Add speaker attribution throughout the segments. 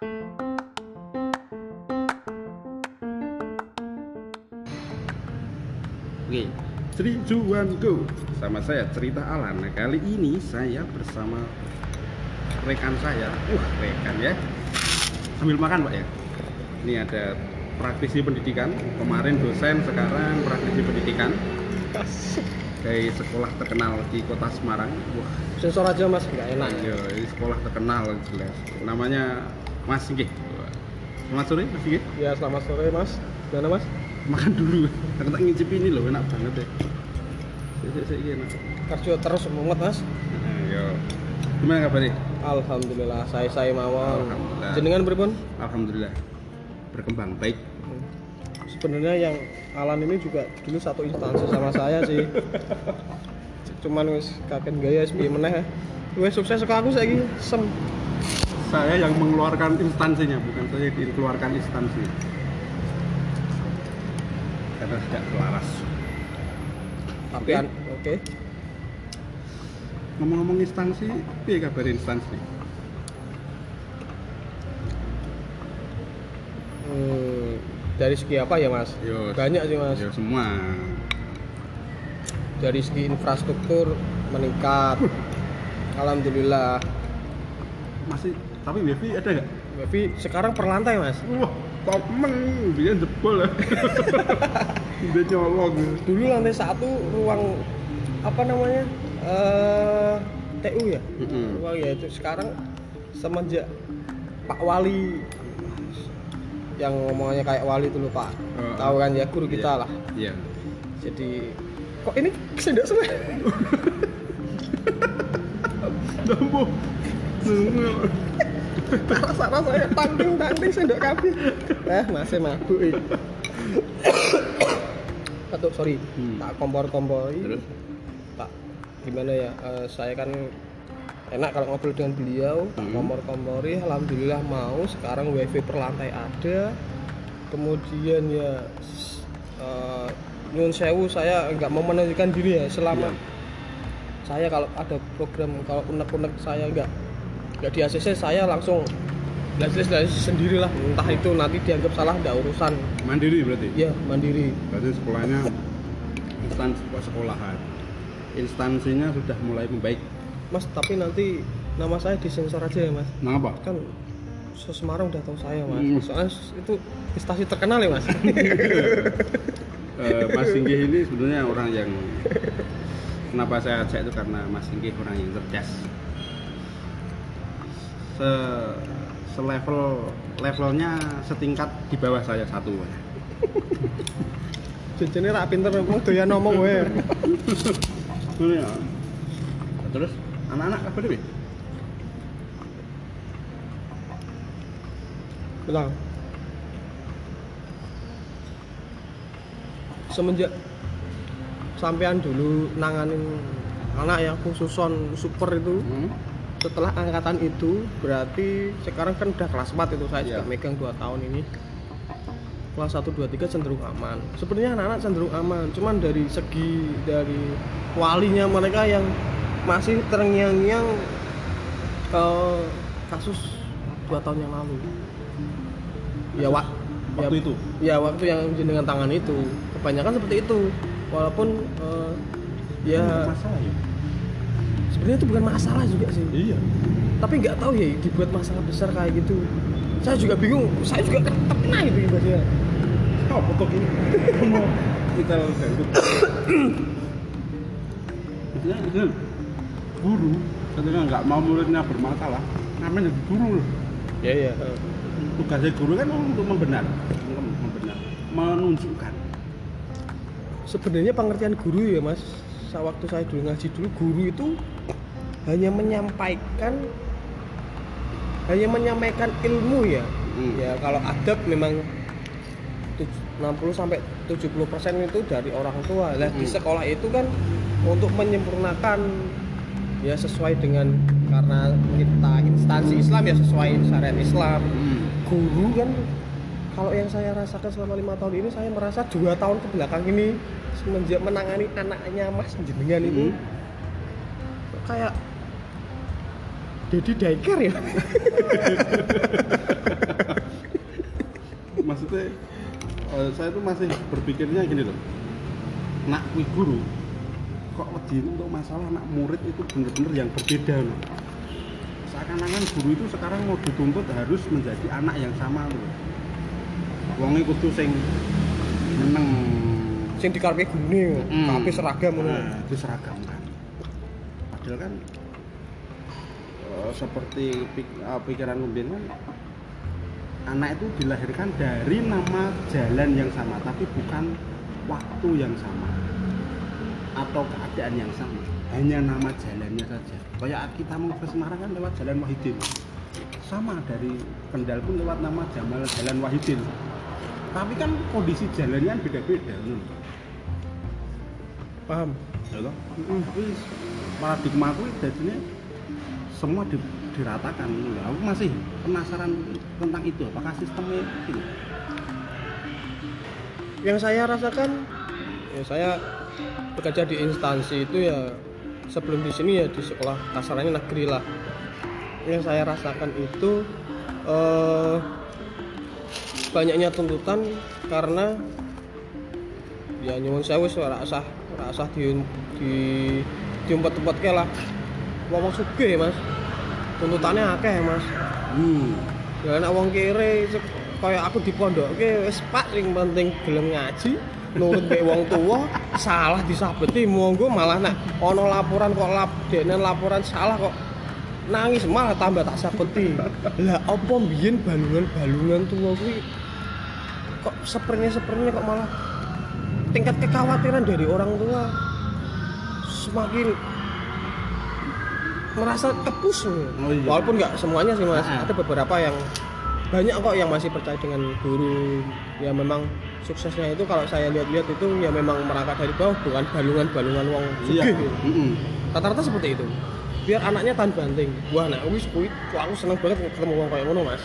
Speaker 1: Oke, Sri Juan Go sama saya cerita Alan. Nah, kali ini saya bersama rekan saya. Uh, rekan ya. Sambil makan, Pak ya. Ini ada praktisi pendidikan, kemarin dosen, sekarang praktisi pendidikan dari sekolah terkenal di Kota Semarang. Wah,
Speaker 2: Sensor aja mas, nggak enak.
Speaker 1: iya, ini sekolah terkenal jelas. Namanya Mas Singgih. Wah. Selamat sore, Mas Singgih.
Speaker 2: Ya selamat sore mas. Gimana mas?
Speaker 1: Makan dulu. Aku tak ngicip ini loh, enak banget ya. Saya, saya, enak.
Speaker 2: Kerja terus semangat mas.
Speaker 1: Ayo. Gimana kabarnya?
Speaker 2: Alhamdulillah, saya saya mawon.
Speaker 1: Alhamdulillah.
Speaker 2: Jenengan pripun?
Speaker 1: Alhamdulillah. Berkembang baik.
Speaker 2: Sebenarnya yang Alan ini juga dulu satu instansi sama saya sih. Cuman wis kakek gaya piye meneh. Wis sukses kok aku saiki sem.
Speaker 1: Saya yang mengeluarkan instansinya, bukan saya yang dikeluarkan instansi. Karena tidak selaras.
Speaker 2: Tapi
Speaker 1: Oke.
Speaker 2: an- oke.
Speaker 1: Ngomong-ngomong instansi, piye kabar instansi?
Speaker 2: Hmm, dari segi apa ya mas?
Speaker 1: Yo,
Speaker 2: Banyak sih mas.
Speaker 1: yo semua.
Speaker 2: Dari segi infrastruktur meningkat. Alhamdulillah.
Speaker 1: Masih tapi wifi ada nggak?
Speaker 2: Tapi sekarang per lantai mas.
Speaker 1: Wah, komen dia jebol ya. dia nyolong.
Speaker 2: Dulu lantai satu ruang apa namanya eh TU ya.
Speaker 1: Mm-mm.
Speaker 2: Ruang ya itu sekarang semenjak Pak Wali yang ngomongnya kayak Wali dulu Pak.
Speaker 1: Oh,
Speaker 2: Tahu kan ya guru kita lah.
Speaker 1: Iya.
Speaker 2: Jadi kok ini sendok semua?
Speaker 1: Dambo.
Speaker 2: Rasa rasanya tanding tanding sendok kabeh. Eh masih mabuk. Aduh sorry,
Speaker 1: Hmm.
Speaker 2: tak kompor-kompori.
Speaker 1: Terus?
Speaker 2: Pak, gimana ya? eh, saya kan enak kalau ngobrol dengan beliau, tak
Speaker 1: Hmm.
Speaker 2: kompor-kompori. Alhamdulillah mau. Sekarang wifi per lantai ada. Kemudian ya eh, nyun sewu saya nggak mau menunjukkan diri ya selama
Speaker 1: Iya.
Speaker 2: saya kalau ada program kalau unek-unek saya nggak nggak di ACC saya langsung jelas-jelas sendiri lah entah itu nanti dianggap salah nggak urusan
Speaker 1: Mandiri berarti?
Speaker 2: ya mandiri
Speaker 1: Berarti sekolahnya instansi sekolahan. Instansinya sudah mulai membaik.
Speaker 2: mas tapi nanti nama saya disensor aja ya mas
Speaker 1: Nah apa?
Speaker 2: kan se Semarang udah tahu saya mas
Speaker 1: Hmm.
Speaker 2: soalnya itu instansi terkenal ya mas
Speaker 1: Eh, Mas Singgih ini sebenarnya orang yang kenapa saya ajak itu karena Mas Singgih orang yang cerdas. Se selevel levelnya setingkat di bawah saya satu.
Speaker 2: jenisnya rak pinter memang doyan ngomong gue
Speaker 1: ya. Terus anak-anak apa deh?
Speaker 2: bilang semenjak sampean dulu nanganin anak yang khususon super itu
Speaker 1: Hmm?
Speaker 2: Setelah angkatan itu berarti sekarang kan udah kelas 4 itu saya juga
Speaker 1: Iya.
Speaker 2: megang 2 tahun ini kelas 1, 2, 3 cenderung aman sebenarnya anak-anak cenderung aman cuman dari segi dari walinya mereka yang masih terngiang-ngiang eh, kasus 2 tahun yang lalu ya wak
Speaker 1: Waktu
Speaker 2: ya,
Speaker 1: itu.
Speaker 2: ya waktu yang jenengan tangan itu kebanyakan seperti itu walaupun eh, ya
Speaker 1: ya.
Speaker 2: Sebenarnya itu bukan masalah juga sih
Speaker 1: Iya.
Speaker 2: tapi nggak tahu ya dibuat masalah besar kayak gitu saya juga bingung saya juga kena itu ibaratnya
Speaker 1: Oh, foto gini. Mau kita. Maksudnya itu guru ketika nggak mau muridnya bermasalah, namanya jadi guru loh.
Speaker 2: ya ya
Speaker 1: Tugasnya guru kan untuk membenar, membenar, menunjukkan.
Speaker 2: sebenarnya pengertian guru ya mas waktu saya dulu ngaji dulu guru itu hanya menyampaikan hanya menyampaikan ilmu ya
Speaker 1: Hmm.
Speaker 2: ya kalau adab memang tuj- 60 sampai 70 persen itu dari orang tua lah di
Speaker 1: Hmm.
Speaker 2: sekolah itu kan untuk menyempurnakan ya sesuai dengan karena kita instansi Islam ya sesuai syariat Islam
Speaker 1: Hmm.
Speaker 2: guru kan kalau yang saya rasakan selama lima tahun ini saya merasa dua tahun ke belakang ini semenjak menangani anaknya Mas jenengan itu
Speaker 1: Hmm.
Speaker 2: kayak Dedi Daikar ya?
Speaker 1: Maksudnya uh, saya tuh masih berpikirnya gini loh. Nak kui guru kok wedi untuk masalah anak murid itu bener-bener yang berbeda loh. Seakan-akan guru itu sekarang mau dituntut harus menjadi anak yang sama loh. Wangi kudu sing meneng.
Speaker 2: Sing dikarepe gurune
Speaker 1: hmm.
Speaker 2: tapi seragam ngono.
Speaker 1: Nah, itu seragam kan. Padahal kan eh, seperti pik- eh, pikiran Umbin kan anak itu dilahirkan dari nama jalan yang sama tapi bukan waktu yang sama atau keadaan yang sama. Hanya nama jalannya saja. Kayak kita mau ke Semarang kan lewat jalan Wahidin. Sama dari Kendal pun lewat nama Jamal Jalan Wahidin. Tapi kan kondisi jalannya kan beda-beda hmm.
Speaker 2: paham?
Speaker 1: Ya toh. Tapi paradigma aku jadinya semua di, diratakan. Nah, aku masih penasaran tentang itu apakah sistemnya itu?
Speaker 2: Yang saya rasakan ya saya bekerja di instansi itu ya sebelum di sini ya di sekolah kasarannya negeri lah. Yang saya rasakan itu eh, banyaknya tuntutan karena ya nyuwun sewu usah ora usah di di diumpet-umpet ke lah wong sugih mas. Tuntutannya akeh mas.
Speaker 1: Hmm.
Speaker 2: Ya nek wong kere se- kaya aku di pondok oke wis pak sing penting gelem ngaji nurut mbek wong tua salah disabeti monggo malah nek ana laporan kok lap dene laporan salah kok nangis malah tambah tak sabeti. Lah apa mbiyen balungan-balungan tua kuwi? Kok sepernya sepernya kok malah tingkat kekhawatiran dari orang tua semakin merasa kepus
Speaker 1: Oh iya.
Speaker 2: walaupun nggak semuanya sih mas.
Speaker 1: Ah.
Speaker 2: ada beberapa yang banyak kok yang masih percaya dengan guru ya memang suksesnya itu. Kalau saya lihat-lihat itu ya memang merangkak dari bawah bukan balungan-balungan wong
Speaker 1: iya. Mm-mm.
Speaker 2: rata-rata seperti itu. Biar anaknya tan banting. Wah nak wis kuwi aku seneng banget ketemu wong kayak ngono mas.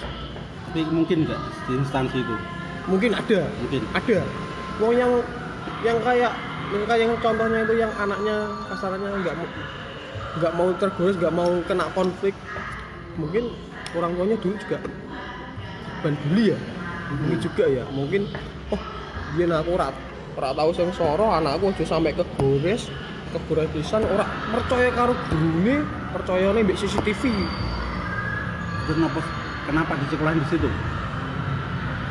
Speaker 1: Tapi mungkin nggak? Di instansi itu?
Speaker 2: Mungkin ada.
Speaker 1: Mungkin.
Speaker 2: Ada. Wong yang yang kayak yang kayak contohnya itu yang anaknya kasarannya nggak nggak mau tergores nggak mau kena konflik. Mungkin orang tuanya dulu juga ban bully ya. Mungkin juga ya. Mungkin oh dia aku ora ora tahu sing soro anakku aja sampai kegores kegores pisan ora percaya karo gurune percayane mbek CCTV
Speaker 1: kenapa kenapa di sekolah di situ?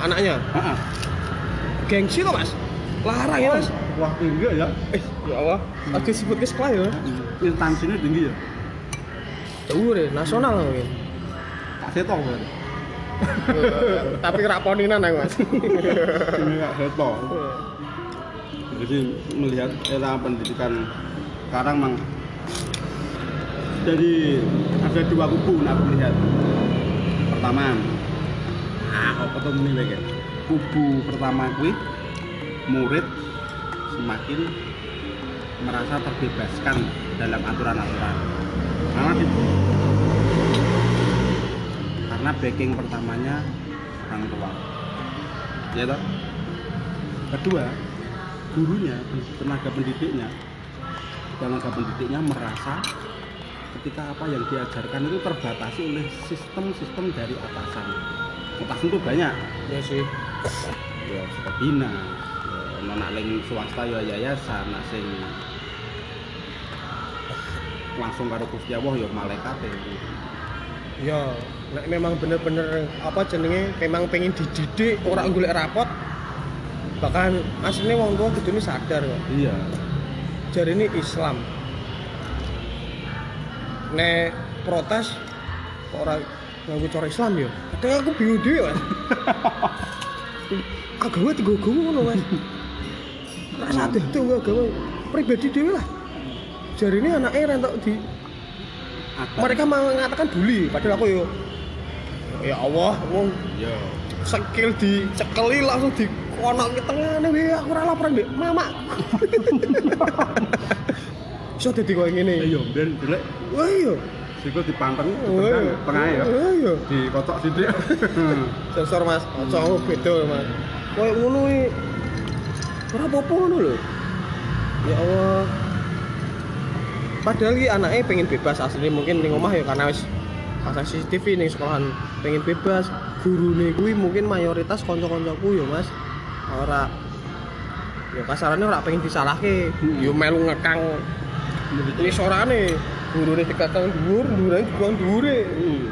Speaker 2: Anaknya? Gengsi tuh mas larang ya mas.
Speaker 1: Wah tinggi ya.
Speaker 2: Eh ya Allah. Lagi sebut ke sekolah ya
Speaker 1: instansinya tinggi ya.
Speaker 2: Dhuwur ya, nasional mungkin.
Speaker 1: kak seto berarti
Speaker 2: Tapi raponinan aku, Mas.
Speaker 1: ini kak seto jadi melihat era pendidikan sekarang mang jadi ada dua kubu nak aku lihat. Pertama ah kok ketemu nih lagi kubu pertama kui murid semakin merasa terbebaskan dalam aturan-aturan. Karena karena backing pertamanya orang tua. Ya toh? Kedua gurunya tenaga pendidiknya tenaga pendidiknya merasa ketika apa yang diajarkan itu terbatasi oleh sistem-sistem dari atasan. Atasan itu banyak.
Speaker 2: Ya sih.
Speaker 1: ya suka bina ya, nak ling swasta ya yayasan nak sing langsung karo Gusti Allah ya malaikat
Speaker 2: Ya, nek memang bener-bener apa jenenge memang pengen dididik orang golek rapot bahkan aslinya wong tua kudune sadar kok.
Speaker 1: iya
Speaker 2: Jari ini Islam. Nek protes kok ora nganggo cara Islam ya. Kadang aku bingung dhewe, Mas. agama tiga agama ngono, Mas. Ora sadar tuh agama pribadi dhewe lah. Jari ini anaknya rentok di
Speaker 1: Ada.
Speaker 2: mereka mengatakan bully. Padahal aku yo ya Allah wong
Speaker 1: ya.
Speaker 2: skill dicekeli langsung di kono ke tengah nih aku ora laporan deh mama so dadi koyo ngene.
Speaker 1: Iya ben jelek.
Speaker 2: Wah iya.
Speaker 1: Sikut dipanteng tengah
Speaker 2: iya.
Speaker 1: tengah ya.
Speaker 2: Wah, iya.
Speaker 1: Dikocok sidik.
Speaker 2: Sensor mas. Ojo aku beda mas. Koyo ngono iki apa-apa ngono lho? Ya Allah. Padahal ki anaknya pengen bebas aslinya mungkin ning omah ya karena wis pasang CCTV ning sekolahan pengen bebas. Guru kuwi mungkin mayoritas kanca-kancaku ya mas. Ora. Ya kasarannya ora pengen disalahke.
Speaker 1: Hmm.
Speaker 2: yo melu ngekang. Ini sorane gurune dikekang dhuwur dhuwure dhuwure.
Speaker 1: Hmm.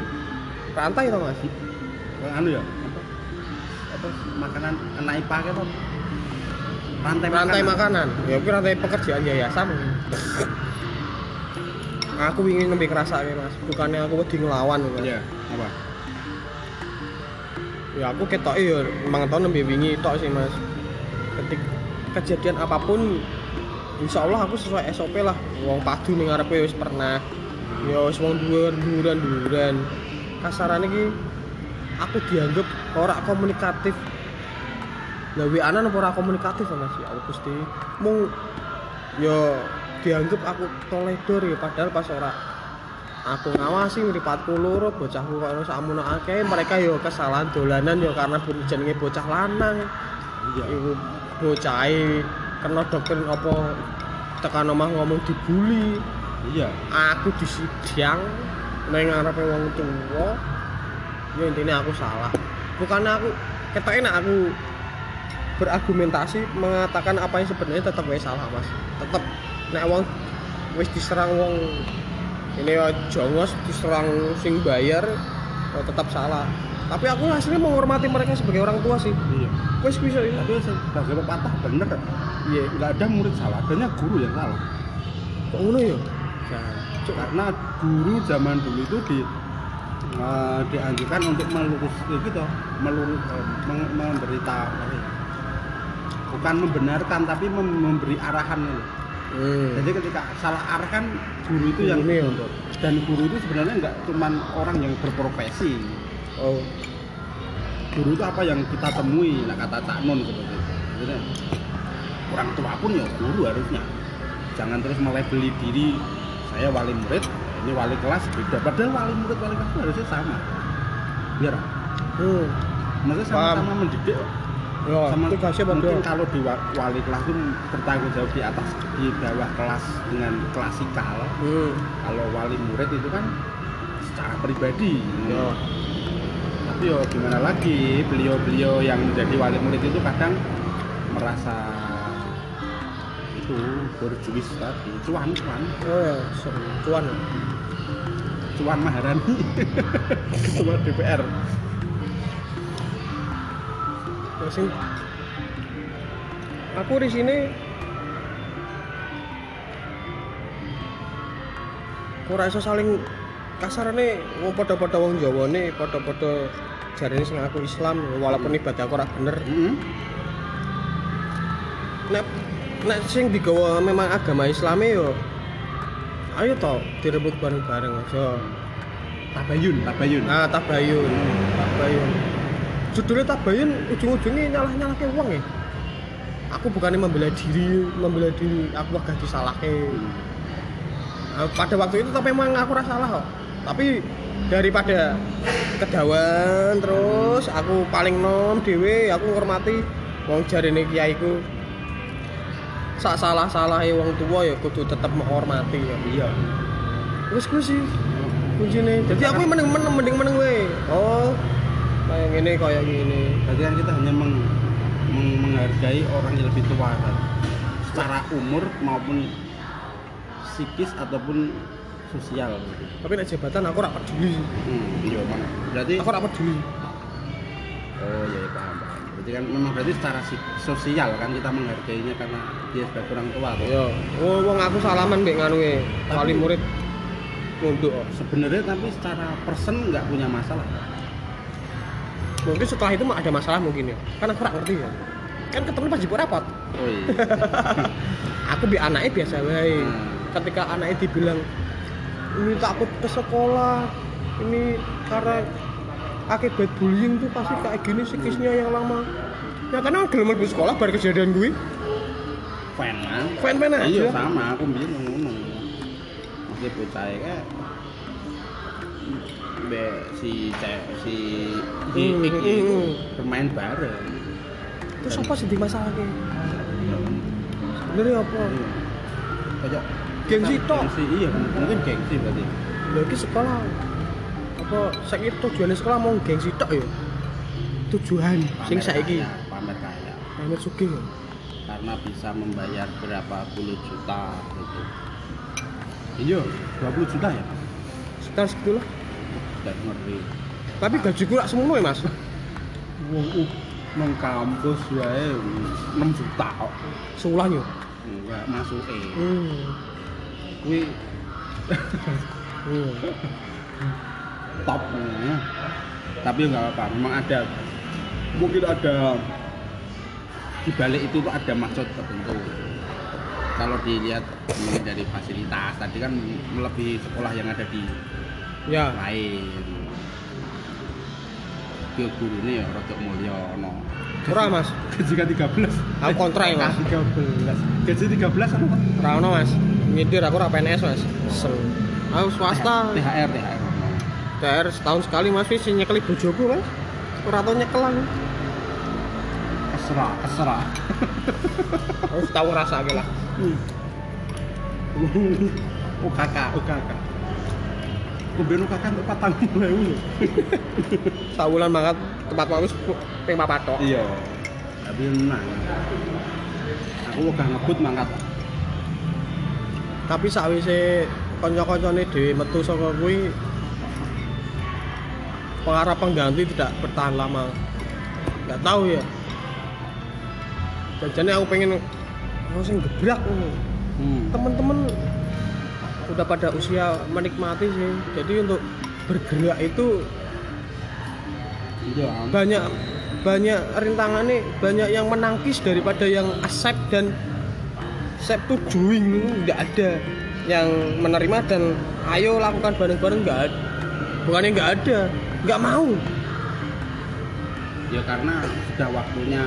Speaker 2: rantai to Mas?
Speaker 1: Anu ya? Apa? Makanan anak IPA ke apa rantai
Speaker 2: rantai
Speaker 1: makanan.
Speaker 2: makanan. Ya kuwi rantai pekerjaan yayasan aku ingin nembe kerasa mas. Bukannya aku wedi ngelawan
Speaker 1: iya apa?
Speaker 2: Ya aku ketok ya emang tau nembe wingi tok sih mas. Ketik kejadian apa pun insya Allah aku sesuai SOP lah. Wong padu ning ngarepe wis pernah. Ya wis wong dhuwur dhuwuran dhuwuran kasarane iki aku dianggap ora komunikatif gawe anak apa ora komunikatif ya mas ya Allah Gusti? Mung ya dianggap aku toledor ya padahal pas ora aku ngawasi mripatku loro bocahku kok ono sakmono akeh mereka yo kesalahan dolanan yo karena jenenge bocah lanang.
Speaker 1: Iya.
Speaker 2: Iku bocahe kena doktrin apa tekan omah ngomong dibully.
Speaker 1: Iya.
Speaker 2: Aku disidang nang ngarepe wong tuwa. Ya intinya aku salah. Bukannya aku ketok enak aku berargumentasi mengatakan apa yang sebenarnya tetap wae salah mas. Tetap nek wong wis diserang wong ini ya jongos diserang sing bayar ya tetap salah. Tapi aku hasilnya menghormati mereka sebagai orang tua sih.
Speaker 1: Iya.
Speaker 2: Wis bisa ya.
Speaker 1: Tapi sebagai pepatah bener.
Speaker 2: Iya.
Speaker 1: Nggak ada murid salah adanya guru yang salah.
Speaker 2: Kok ngono ya?
Speaker 1: Cuk, karena guru zaman dulu itu di eh, dianjurkan untuk melurus ya gitu melurus eh, meng- memberitahu ya, bukan membenarkan tapi mem- memberi arahan gitu.
Speaker 2: hmm.
Speaker 1: jadi ketika salah arah kan guru itu yang
Speaker 2: Ini ya.
Speaker 1: dan guru itu sebenarnya nggak cuman orang yang berprofesi
Speaker 2: oh
Speaker 1: guru itu apa yang kita temui nah kata Cak Nun seperti itu Jadi, orang tua pun ya guru harusnya jangan terus melebeli diri saya wali murid ini wali kelas beda padahal wali murid wali kelas itu harusnya sama biar
Speaker 2: hmm.
Speaker 1: maksudnya sama-sama mendidik
Speaker 2: ya
Speaker 1: sama
Speaker 2: tugasnya
Speaker 1: mungkin kalau di wa- wali kelas itu bertanggung jawab di atas di bawah kelas dengan klasikal.
Speaker 2: Hmm.
Speaker 1: kalau wali murid itu kan secara pribadi.
Speaker 2: Ya
Speaker 1: tapi yo gimana lagi beliau-beliau yang menjadi wali murid itu kadang merasa itu berjuis tadi cuan cuan
Speaker 2: oh ya seru. cuan
Speaker 1: cuan Maharani. Ketua DPR
Speaker 2: Ya, sing aku di sini ora iso saling kasarane wong padha-padha wong Jawa nih padha-padha jarene sing aku Islam walaupun ibadah aku ora bener.
Speaker 1: Mm-hmm.
Speaker 2: nek nek sing digawa memang agama Islame yo ayo to direbut bareng-bareng aja.
Speaker 1: Tabayun Tabayun.
Speaker 2: Nah tabayun. Tabayun judulnya tabayun ujung-ujungnya nyalah-nyalah ke uang ya. Aku bukannya membela diri membela diri aku agak disalahke. Nah, pada waktu itu tapi memang aku rasa salah kok. Tapi daripada kedawan terus aku paling nom dewe aku hormati wong jarine kiaiku. Sak salah salah wong tua ya kudu tetap menghormati ya.
Speaker 1: Iya.
Speaker 2: Terus gue sih kuncinya. Jadi aku mending meneng mending meneng we oh kayak gini kayak gini
Speaker 1: berarti kan kita hanya meng- meng- menghargai orang yang lebih tua kan secara umur maupun psikis ataupun sosial gitu.
Speaker 2: tapi nek jabatan aku ora peduli
Speaker 1: Hmm, iya mana? Berarti
Speaker 2: aku ora peduli
Speaker 1: oh iya iya, paham paham. Berarti kan memang berarti secara si- sosial kan kita menghargainya karena dia sebagai orang tua tuh.
Speaker 2: ya oh wong aku salaman mbek nganu e wali murid ngunduk
Speaker 1: Sebenarnya tapi secara person nggak punya masalah.
Speaker 2: Mungkin setelah itu ada masalah mungkin ya kan aku ora ngerti ya kan ketemu pas jebuk rapot
Speaker 1: Oh iya.
Speaker 2: aku bi anaknya biasa wae
Speaker 1: Hmm.
Speaker 2: ketika anaknya dibilang ini takut ke sekolah ini karena akibat bullying tuh pasti kayak gini psikisnya yang lama ya karena gelem mlebu sekolah baru kejadian gue
Speaker 1: Fan kan?
Speaker 2: fan-fan aja
Speaker 1: Iya sama, aku bikin ngono. Masih bocah ya kayak Be, si cewek si si
Speaker 2: Hmm,
Speaker 1: Iki itu bermain bareng.
Speaker 2: terus apa sih di masalah sebenarnya apa.
Speaker 1: Kayak
Speaker 2: Gengsi tok.
Speaker 1: Gengsi, iya, mungkin gengsi berarti.
Speaker 2: lagi sekolah apa saiki tujuannya sekolah mau gengsi tok ya tujuan sing
Speaker 1: Pamer
Speaker 2: saiki
Speaker 1: kaya, pamer kaya.
Speaker 2: Ahmed Sugih ya?
Speaker 1: karena bisa membayar berapa puluh juta gitu iya 20 juta ya
Speaker 2: sekitar segitu lah
Speaker 1: dan ngeri.
Speaker 2: Tapi gaji gue semua ya mas?
Speaker 1: Wong uh, nang kampus wae 6 juta kok.
Speaker 2: Seulahnya
Speaker 1: enggak masuk eh
Speaker 2: hmm.
Speaker 1: kuwi
Speaker 2: hmm.
Speaker 1: top ya. tapi nggak apa memang ada. Mungkin ada di balik itu tuh ada maksud tertentu. Kalau dilihat dari fasilitas tadi kan melebihi sekolah yang ada di
Speaker 2: ya.
Speaker 1: Lain. Dia guru ini ya Rojo Mulyo no
Speaker 2: Ora mas,
Speaker 1: gaji kan 13
Speaker 2: aku kontrak ya mas.
Speaker 1: 13 gaji 13 apa?
Speaker 2: Rano mas, ngidir aku ora PNS mas. Sel. Aku swasta,
Speaker 1: THR THR
Speaker 2: THR setahun sekali mas. Wis nyekeli bojoku mas. Ora tau nyekel aku
Speaker 1: keserah keserah
Speaker 2: Harus tahu rasa lah
Speaker 1: oh kakak oh kakak untuk patang ribu
Speaker 2: Sawulan banget tempat mau wis ping papat tok.
Speaker 1: Iya. Tapi menang. Aku udah ngebut mangkat.
Speaker 2: Tapi sakwise kanca-kancane dhewe metu saka kuwi pengarah pengganti tidak bertahan lama. Enggak tahu ya. Jajane aku pengen oh sing gebrak ngono.
Speaker 1: Hmm.
Speaker 2: Temen-temen udah pada usia menikmati sih. Jadi untuk bergerak itu
Speaker 1: Iya.
Speaker 2: banyak banyak rintangan nih banyak yang menangkis daripada yang accept dan accept tuh doing nggak ada yang menerima dan ayo lakukan bareng-bareng nggak ada bukannya nggak ada nggak mau
Speaker 1: Ya karena sudah waktunya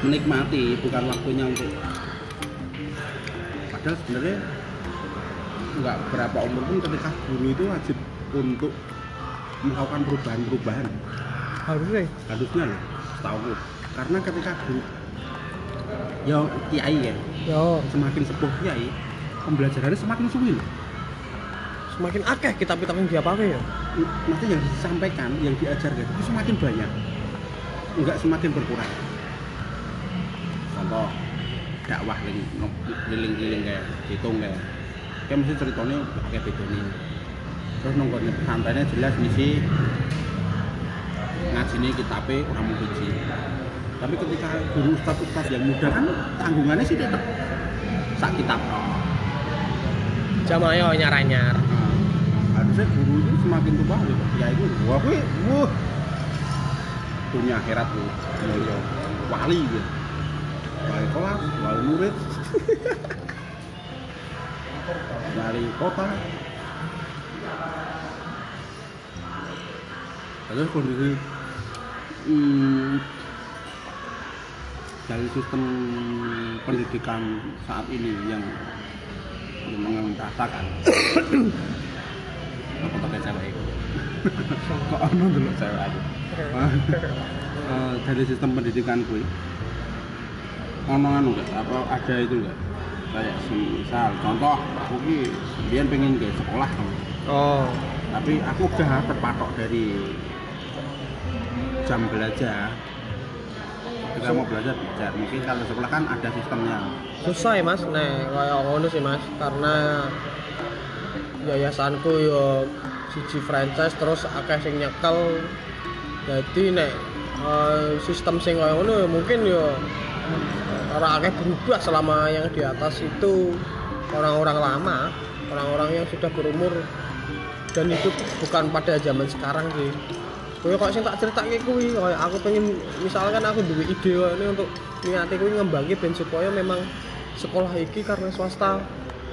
Speaker 1: menikmati, bukan waktunya untuk padahal sebenarnya nggak berapa umur pun ketika guru itu wajib untuk melakukan perubahan-perubahan.
Speaker 2: Harusnya.
Speaker 1: Harusnya loh setahu karena ketika guru ya kiai ya.
Speaker 2: Yo.
Speaker 1: Semakin sepuh kiai pembelajarannya semakin suwi loh.
Speaker 2: Semakin akeh kita kita yang diapa ya.
Speaker 1: Nanti yang disampaikan yang diajarkan itu semakin banyak. Enggak semakin berkurang. Contoh dakwah liling-liling kayak hitung kayak kayak mesti ceritanya pakai bedoni. Terus nongkrongnya santainya jelas misi ngaji ini kitabnya orang biji tapi ketika guru ustadz ustadz yang muda kan tanggungannya sih tetap sak kitab.
Speaker 2: Jamaah nyar-nyar.
Speaker 1: Nah, harusnya guru itu semakin tua ya ya itu wah kuwi wah. Dunia akhirat tuh wali gitu wali kelas wali murid wali kota. Terus kondisi hmm, dari sistem pendidikan saat ini yang yang merasakan apa pakai cewek itu? Kok ono dulu cewek aku? Eh, dari sistem pendidikan gue ono anu gak apa ada itu gak kayak misal contoh aku ki dia pengen ke sekolah.
Speaker 2: Oh.
Speaker 1: Tapi aku udah terpatok dari jam belajar. Kita mau belajar belajar. Mungkin kalau sekolah kan ada sistemnya.
Speaker 2: Susah ya mas. Nek kayak ngono sih mas. Karena yayasanku yo siji franchise terus akeh sing nyekel. Jadi nek eh, sistem sing kayak ngono mungkin yo orang akeh berubah selama yang di atas itu orang-orang lama orang-orang yang sudah berumur dan hidup bukan pada zaman sekarang sih. Kowe kok sing tak critakake kuwi kayak aku pengen misalkan aku duwe ide ini untuk niate kuwi ngembangi ben supaya memang sekolah iki karena swasta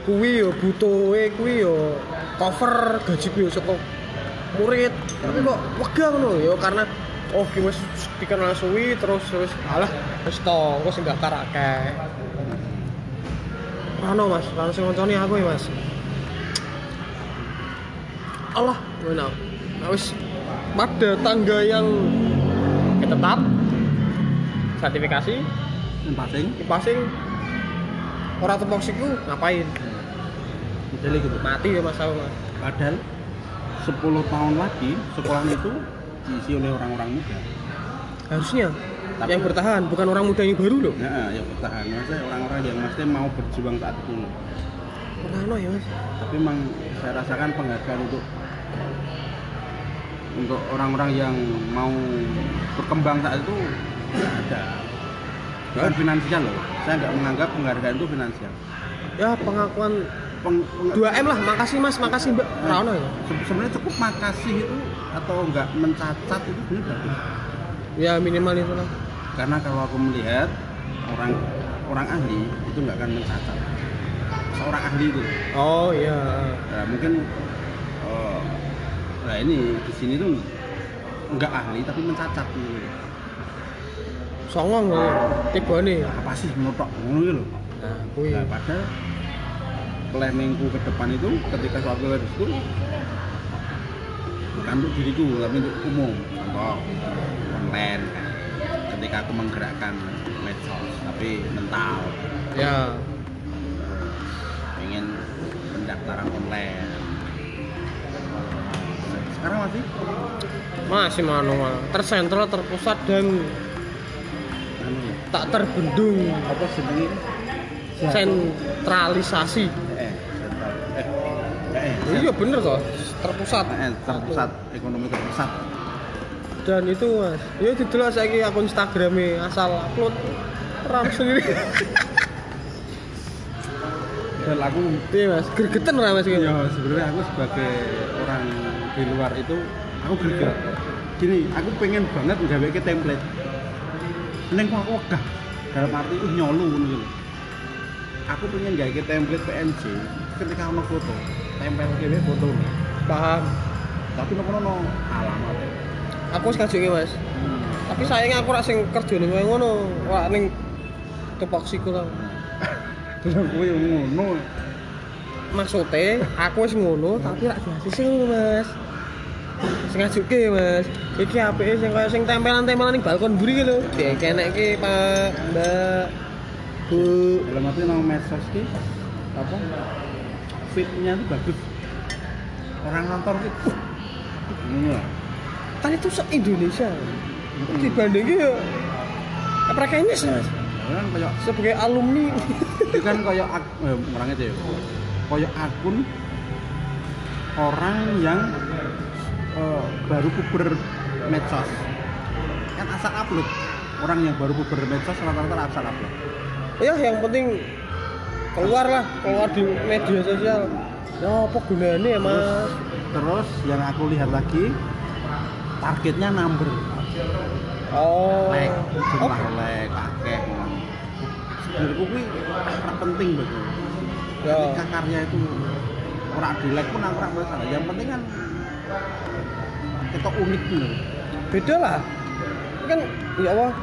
Speaker 2: kuwi yo butuhe kuwi yo cover gaji kuwi saka murid. Tapi kok wegah ngono yo karena oh wis dikenal suwi terus terus alah. Wis to engko sing daftar akeh Rano mas, Rano sing ngonconi aku ya mas. Allah, mana? Nah, wis. Pada tangga yang tetap sertifikasi
Speaker 1: passing
Speaker 2: passing orang tepok siku ngapain?
Speaker 1: Model gitu.
Speaker 2: Mati ya mas aku mas.
Speaker 1: Padahal 10 tahun lagi sekolah itu diisi oleh orang-orang muda.
Speaker 2: Harusnya.
Speaker 1: Tapi-
Speaker 2: yang bertahan bukan orang muda yang baru loh.
Speaker 1: Nah, yang bertahan. Maksudnya orang-orang yang maksudnya mau berjuang saat itu.
Speaker 2: Rano ya mas?
Speaker 1: Tapi memang saya rasakan penghargaan untuk untuk orang-orang yang mau berkembang saat itu ada. Bukan finansial loh. Saya nggak menganggap penghargaan itu finansial.
Speaker 2: Ya pengakuan
Speaker 1: Peng, peng-
Speaker 2: 2M lah makasih mas. Makasih mbak. Rano ya?
Speaker 1: Se- sebenarnya cukup makasih itu atau nggak mencacat itu sebenarnya bagus
Speaker 2: ya minimal itu lah.
Speaker 1: Karena kalau aku melihat orang orang ahli itu nggak akan mencacat. Seorang ahli itu.
Speaker 2: Oh iya.
Speaker 1: Nah, mungkin eh, nah ini di sini tuh nggak ahli tapi mencacat gitu.
Speaker 2: songong ya tiba nih.
Speaker 1: Nah, apa sih menotok ngono gitu loh.
Speaker 2: nah
Speaker 1: Nah, padahal planningku ke depan itu ketika suatu hari itu bukan untuk diriku tapi untuk umum. Contoh konten kan. ketika aku menggerakkan medsos tapi mental.
Speaker 2: Ya.
Speaker 1: Pengen pendaftaran online. Sekarang masih?
Speaker 2: Masih manual tersentral terpusat dan
Speaker 1: anu ya?
Speaker 2: tak terbendung.
Speaker 1: Apa sendiri?
Speaker 2: Sentralisasi.
Speaker 1: sentral eh
Speaker 2: iya bener toh. Terpusat.
Speaker 1: Eh, terpusat ekonomi terpusat.
Speaker 2: Dan itu mas ya didelok saiki akun Instagramnya asal upload ram sendiri.
Speaker 1: Dan aku
Speaker 2: iya mas gergeten lah mas gitu?
Speaker 1: Ya sebenarnya aku sebagai orang di luar itu aku greget. Gini aku pengen banget nggawe ke template. Neng kok aku wegah dalam arti itu nyolu ngono gitu aku pengen gawe ke template PNG ketika ono foto tempel ke foto
Speaker 2: paham
Speaker 1: tapi nopo no alamat.
Speaker 2: Aku wis ngajuke mas. Tapi sayangnya aku rak sing kerja ning koyo ngono ora ning tupoksiku lah
Speaker 1: terus aku yang ngono.
Speaker 2: Maksudnya aku wis ngono tapi rak dihasil sing mas. Sing ngajuke mas. Iki apike sing kaya sing tempelan-tempelan ning balkon mburi ki lho. Dikenekke Pak Mbak Bu.
Speaker 1: Arti nang medsos ki apa fitnya itu bagus. Orang nonton ki ngono lah
Speaker 2: kan itu se Indonesia dibandingin ya prekenis mas
Speaker 1: kan kayak
Speaker 2: sebagai alumni.
Speaker 1: Itu kan kayak ak- eh, orangnya aja ya. Kayak akun orang yang eh, baru puber medsos. Kan asal upload. Orang yang baru puber medsos rata-rata asal upload.
Speaker 2: Ya yang penting keluar lah keluar di media sosial. Ya apa gunanya ya mas?
Speaker 1: Terus yang aku lihat lagi targetnya number.
Speaker 2: Oh.
Speaker 1: Like jumlah
Speaker 2: oh,
Speaker 1: like akeh sebenarnya kuwi penting bagi
Speaker 2: ya.
Speaker 1: Ketika karya itu orang di like pun aku ora masalah. Yang penting kan kita unik gitu
Speaker 2: beda lah. Kan ya Allah.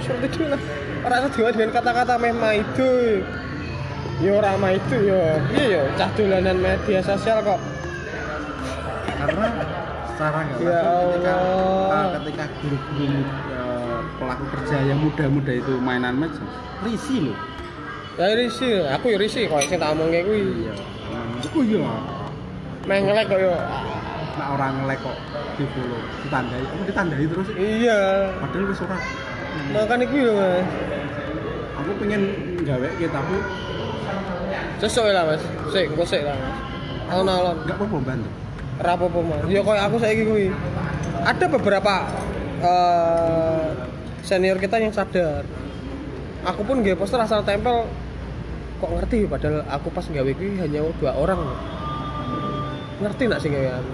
Speaker 2: Seperti itu lah orang dengan kata-kata memang itu orang mah itu ya iya ya cah dolanan media sosial kok.
Speaker 1: Karena secara nggak
Speaker 2: Ya
Speaker 1: ketika uh, ketika guru-guru uh, pelaku kerja yang muda-muda itu mainan medsos risih loh
Speaker 2: ya risi. Aku ya risi kok sing tak omongke kuwi.
Speaker 1: Iya oh iya
Speaker 2: mengelek kok yo.
Speaker 1: Nah orang nge-like kok di follow ditandai. Aku ditandai terus.
Speaker 2: Iya.
Speaker 1: Padahal wis ora.
Speaker 2: Makan iku lho mas.
Speaker 1: Aku pengen gawe gitu tapi
Speaker 2: sesuk lah mas. Sik engko sik lah mas. Alon-alon.
Speaker 1: Nggak apa-apa bantu
Speaker 2: ora apa-apa mas. Ya koyo aku saiki kuwi. Ada beberapa eh, senior kita yang sadar. Aku pun nggak poster asal tempel. Kok ngerti? Padahal aku pas gawe kuwi hanya dua orang. Ngerti nak sih aku?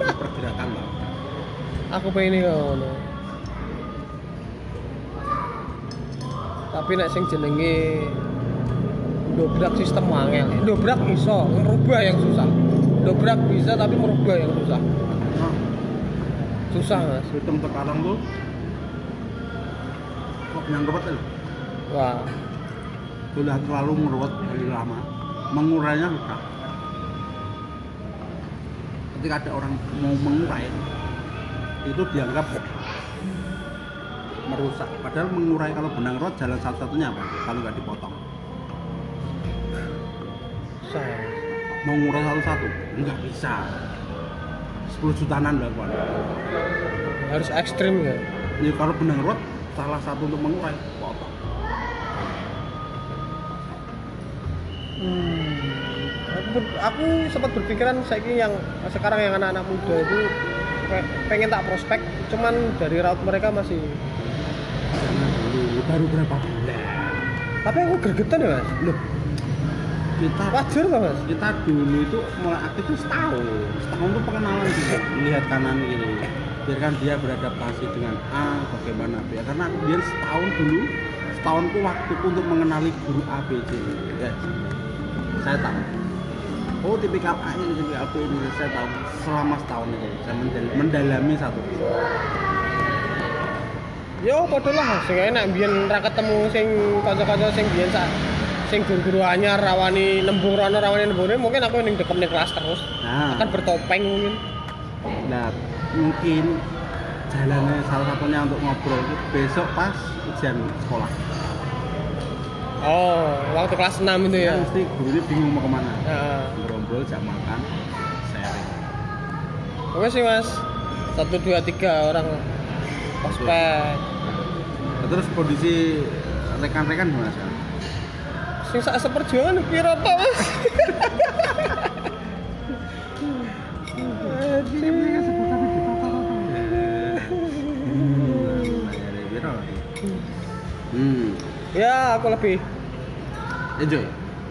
Speaker 1: Pergerakan lah
Speaker 2: aku pengen ini ngono tapi nek sing jenenge dobrak sistem wangel dobrak iso merubah yang susah. Dobrak bisa tapi merubah yang susah. Susah mas.
Speaker 1: Sistem sekarang tuh kok yang ruwet ya
Speaker 2: wah.
Speaker 1: Sudah terlalu meruwet dari lama. Mengurainya susah. Ketika ada orang mau mengurai itu dianggap merusak. Padahal mengurai kalau benang rot jalan satu-satunya apa kalau nggak dipotong.
Speaker 2: Susah
Speaker 1: mau ngurai satu-satu? Nggak bisa. 10 jutaan lah kawan
Speaker 2: harus ekstrim ya?
Speaker 1: Ya kalau benang rot salah satu untuk mengurai potong.
Speaker 2: Aku, ber- aku sempat berpikiran saya yang sekarang yang anak-anak muda itu pe- pengen tak prospek cuman dari raut mereka masih
Speaker 1: baru berapa? Bulan
Speaker 2: tapi aku gregetan ya mas.
Speaker 1: Loh kita
Speaker 2: wajar lah mas.
Speaker 1: kita dulu itu mulai aktif itu setahun. Setahun itu pengenalan juga melihat kanan kiri. Biarkan dia beradaptasi dengan A bagaimana B. Karena aku dia setahun dulu setahun itu waktu untuk mengenali guru A B C ya saya tahu. Oh tipikal A ini tipikal B ini. Saya tahu. Selama setahun itu. Saya mendal- mendalami satu
Speaker 2: yo padahal lah sing enak biyen ra ketemu sing kanca-kanca sing biyen sak sing guru-guru anyar rawani nembung rono rawani nembung mungkin aku ning dekem ning kelas terus
Speaker 1: nah
Speaker 2: akan bertopeng mungkin
Speaker 1: Nah, mungkin jalannya salah satunya untuk ngobrol itu besok pas ujian sekolah.
Speaker 2: oh waktu kelas 6 itu ya
Speaker 1: Ya, mesti gurunya bingung mau ke mana.
Speaker 2: Heeh.
Speaker 1: Gerombol, jam makan, sharing.
Speaker 2: Oke sih mas satu dua tiga orang ospek
Speaker 1: Nah, terus kondisi rekan-rekan gimana sekarang?
Speaker 2: sing sak seperjuangan piro to mas?
Speaker 1: Hmm,
Speaker 2: ya aku lebih
Speaker 1: enjoy,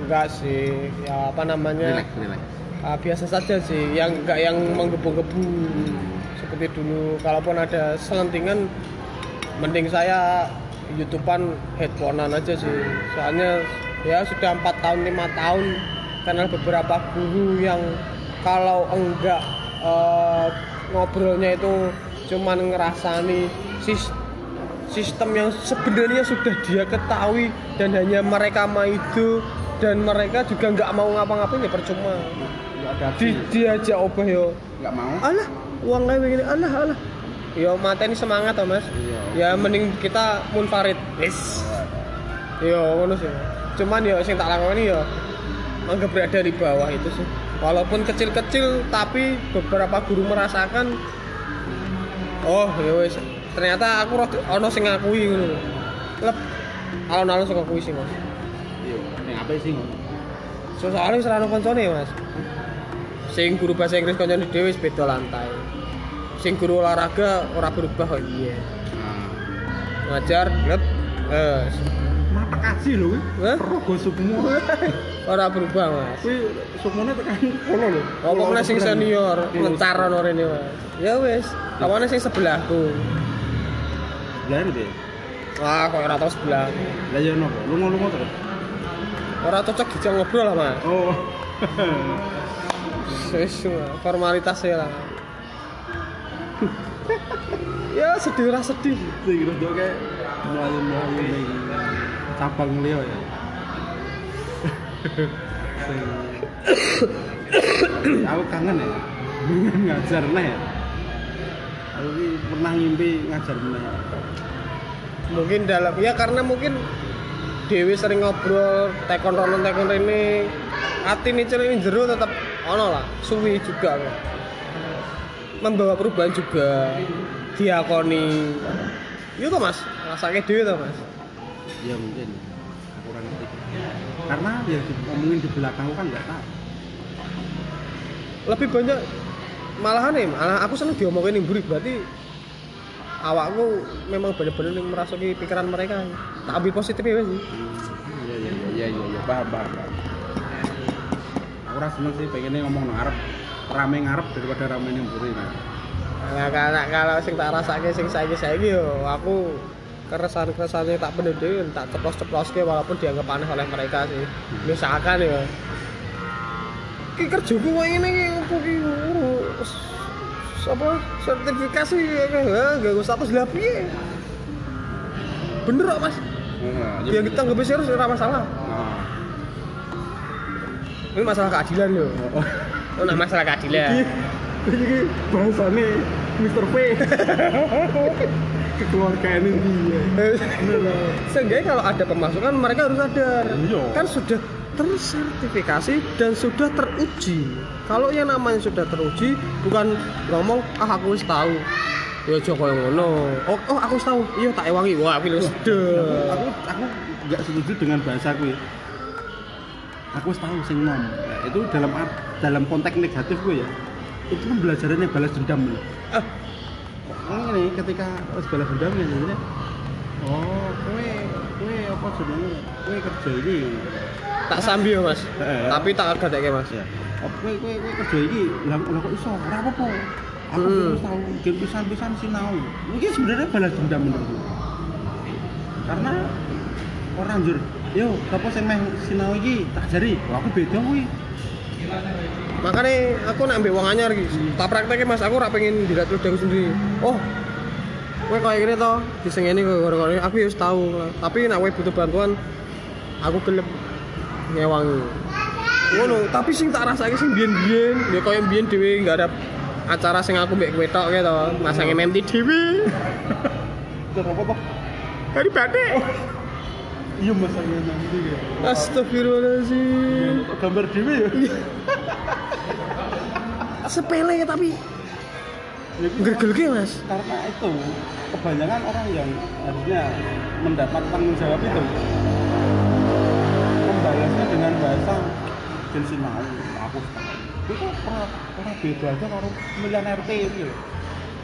Speaker 2: enggak sih ya apa namanya?
Speaker 1: Relax, relax.
Speaker 2: ah, biasa saja sih yang enggak yang menggebu-gebu seperti dulu. Kalaupun ada selentingan mending saya youtubean headphonean aja sih. Soalnya ya sudah empat tahun lima tahun kenal beberapa guru yang kalau enggak eh, ngobrolnya itu cuman ngerasani sis- sistem yang sebenarnya sudah dia ketahui dan hanya mereka mau itu dan mereka juga nggak mau ngapa-ngapain ya percuma.
Speaker 1: Enggak ada
Speaker 2: di diajak obah yo.
Speaker 1: Enggak mau?
Speaker 2: alah uang kayak begini alah alah. Yo mateni semangat toh mas.
Speaker 1: Iya.
Speaker 2: ya mending kita munfarid wis. Yo ngono sih cuman yo sing tak lakoni yo anggap berada di bawah itu sih. Walaupun kecil-kecil tapi beberapa guru merasakan oh ya wis. Ternyata aku rada ono sing ngakui ngono. Lep alon-alon sing ngakui sih mas.
Speaker 1: Iya, yang apa sih ngono?
Speaker 2: so, soalnya wis ra ono koncone ya mas. Sing guru bahasa Inggris koncone dhewe wis beda lantai sing guru olahraga ora berubah kok. Iya. Ngajar lep. Eh
Speaker 1: mata kasih
Speaker 2: Hah?
Speaker 1: Rogo semua.
Speaker 2: ora berubah mas.
Speaker 1: Kuwi sukmone tekan. Kono lho.
Speaker 2: apa meneh sing senior
Speaker 1: Iya.
Speaker 2: ngecar ono rene mas. Ya wis. Kawane sing sebelahku?
Speaker 1: Lah deh.
Speaker 2: wah kok ora tau sebelah.
Speaker 1: Lah ya nopo? Lunga-lunga terus.
Speaker 2: ora cocok dijak ngobrol lah mas.
Speaker 1: Oh.
Speaker 2: wis formalitas ya lah ya sedih ora sedih
Speaker 1: Sing rodok kayak melayu-melayu ning cabang liya ya. Aku kangen ya. Ngajar neh ya. Aku pernah ngimpi ngajar meneh.
Speaker 2: mungkin dalam ya karena mungkin Dewi sering ngobrol tekon rono tekon ini hati nih ini jeru tetap ono lah suwi juga kok membawa perubahan juga diakoni itu mas rasanya Dewi tuh mas
Speaker 1: Ya mungkin. Aku kurang ngerti. Karena ya ngomongin di belakang kan nggak tahu.
Speaker 2: lebih banyak malahan nih malah aku seneng diomongin yang buri berarti awakku memang bener-bener yang merasuki pikiran mereka tak ambil positifnya sih
Speaker 1: Iya iya iya iya iya paham paham. Aku rasa seneng sih pengennya ngomong nang Arab rame ngarep daripada rame ning mburi nah.
Speaker 2: Nah, kalau kalau sing tak rasake sing saiki saiki yo aku keresahan keresahan tak bener dhewe tak ceplos ceplos walaupun dianggap aneh oleh mereka sih. Misalkan ya. Ki kerjaku kok ini ki apa ki? Apa sertifikasi ya gak usah status lah piye? Bener kok mas.
Speaker 1: Nah,
Speaker 2: yang kita nggak bisa harus ora masalah.
Speaker 1: Nah.
Speaker 2: ini masalah keadilan loh Nah masalah keadilan
Speaker 1: Ini bahasane Mr. P. Kekeluargaan ini dia.
Speaker 2: Seenggaknya kalau ada pemasukan mereka harus sadar
Speaker 1: Iya.
Speaker 2: kan sudah tersertifikasi dan sudah teruji. Kalau yang namanya sudah teruji bukan ngomong ah aku wis tahu. Ya Joko yang ngono. Oh, oh aku tahu. Iya tak ewangi. Wah, aku wis
Speaker 1: aku aku aku nggak setuju dengan bahasa aku wis tahu sing nom itu dalam dalam konteks negatif gue ya itu pembelajarannya balas dendam loh.
Speaker 2: Ah.
Speaker 1: ini ketika wis balas dendam ya ini oh gue gue apa jenenge? Gue kerja ini.
Speaker 2: Tak sambil ya, Mas.
Speaker 1: Eh.
Speaker 2: Tapi tak gadekke Mas.
Speaker 1: ya oh, gue gue gue kerja ini lah lah kok iso? Ora apa-apa. Aku
Speaker 2: Hmm.
Speaker 1: wis tahu game pisan-pisan sinau ini sebenarnya balas dendam menurutku karena orang jur yo apa sing meh sinau iki? Tak jari. Wah, aku beda kuwi
Speaker 2: Makanya aku nak ambil uang anyar iki. Tak prakteknya Mas, aku ora pengen dilatih aku sendiri. Oh. Kowe kayak gini toh, disengeni kowe gara-gara aku ya wis tahu. Tapi nak kowe butuh bantuan, aku gelem ngewangi. Ngono, tapi sing tak rasake sing biyen-biyen, ya koyo biyen dhewe enggak ada acara sing aku mbek kowe tok gitu, masang MMT dhewe.
Speaker 1: Itu apa apa
Speaker 2: Hari batik.
Speaker 1: Iya masanya nanti ya.
Speaker 2: Astagfirullahaladzim.
Speaker 1: gambar dewe ya?
Speaker 2: Sepele tapi
Speaker 1: Ya,
Speaker 2: gergelke Mas.
Speaker 1: karena itu kebanyakan orang yang harusnya mendapat tanggung jawab itu. Membalasnya dengan bahasa dan sinau aku itu ora ora beda aja karo pemilihan RT itu ya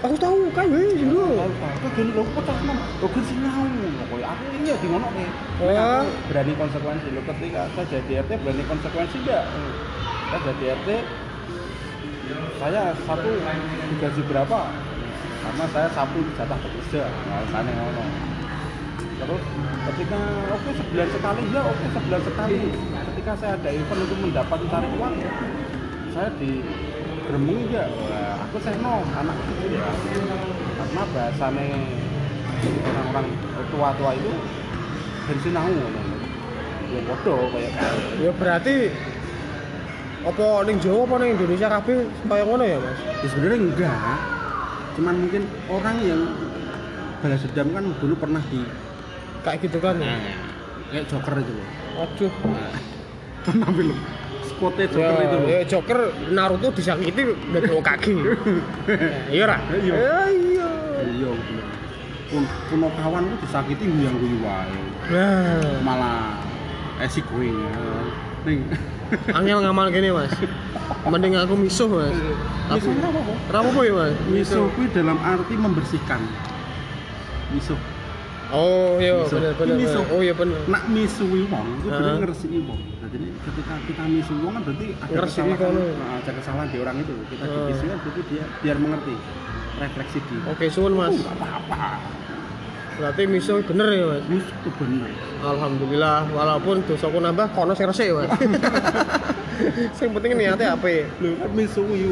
Speaker 2: Aku tahu kan sing dulu.
Speaker 1: Aku gini lho, kok tak nom, lho gini sinau, kok aku ini di ngono nih. Berani konsekuensi, lo ketika saya jadi RT berani konsekuensi enggak? Saya jadi RT, saya satu digaji berapa? Karena saya satu jatah bekerja, alasannya ngono. Terus ketika oke sebulan sekali ya oke sebulan sekali. Ketika saya ada event untuk mendapat cari uang, saya di gremeng ya aku saya no anak kecil ya karena bahasanya orang-orang tua-tua itu bensinau ngono ya bodoh kayak
Speaker 2: Ya berarti apa ning Jawa apa ning Indonesia kabeh kaya ngono ya, Mas?
Speaker 1: ya sebenarnya enggak cuman mungkin orang yang balas dendam kan dulu pernah di
Speaker 2: Kayak gitu kan.
Speaker 1: Nah. kayak joker itu loh
Speaker 2: Waduh.
Speaker 1: pernah film spotnya joker
Speaker 2: Ya,
Speaker 1: itu loh
Speaker 2: ya Joker Naruto disakiti dari kaki. Iya ra?
Speaker 1: Iya.
Speaker 2: Ya, Iya.
Speaker 1: iya pun puno kawan tuh disakiti yang gue wae malah esik gue ya ning
Speaker 2: angel ngamal gini, Mas. Mending aku misuh, Mas. Tapi
Speaker 1: Misuh apa?
Speaker 2: Ora ya?
Speaker 1: Miso kuwi dalam arti membersihkan. Miso.
Speaker 2: Oh, iya
Speaker 1: misuh.
Speaker 2: bener. Oh iya bener.
Speaker 1: Nak misui wong itu berarti ngeresiki wong. Nah, jadi ketika kita misui wong kan berarti ada kesalahan, nah, ada kesalahan di orang itu. Kita dipisui kan berarti dia biar mengerti refleksi diri.
Speaker 2: Oke, suwun, Mas.
Speaker 1: Oh, apa-apa.
Speaker 2: Berarti misuh bener ya.
Speaker 1: Wis itu bener.
Speaker 2: Alhamdulillah, walaupun dosaku nambah, kono sing resik, Mas. sing penting niatnya apa?
Speaker 1: Lho, kan misui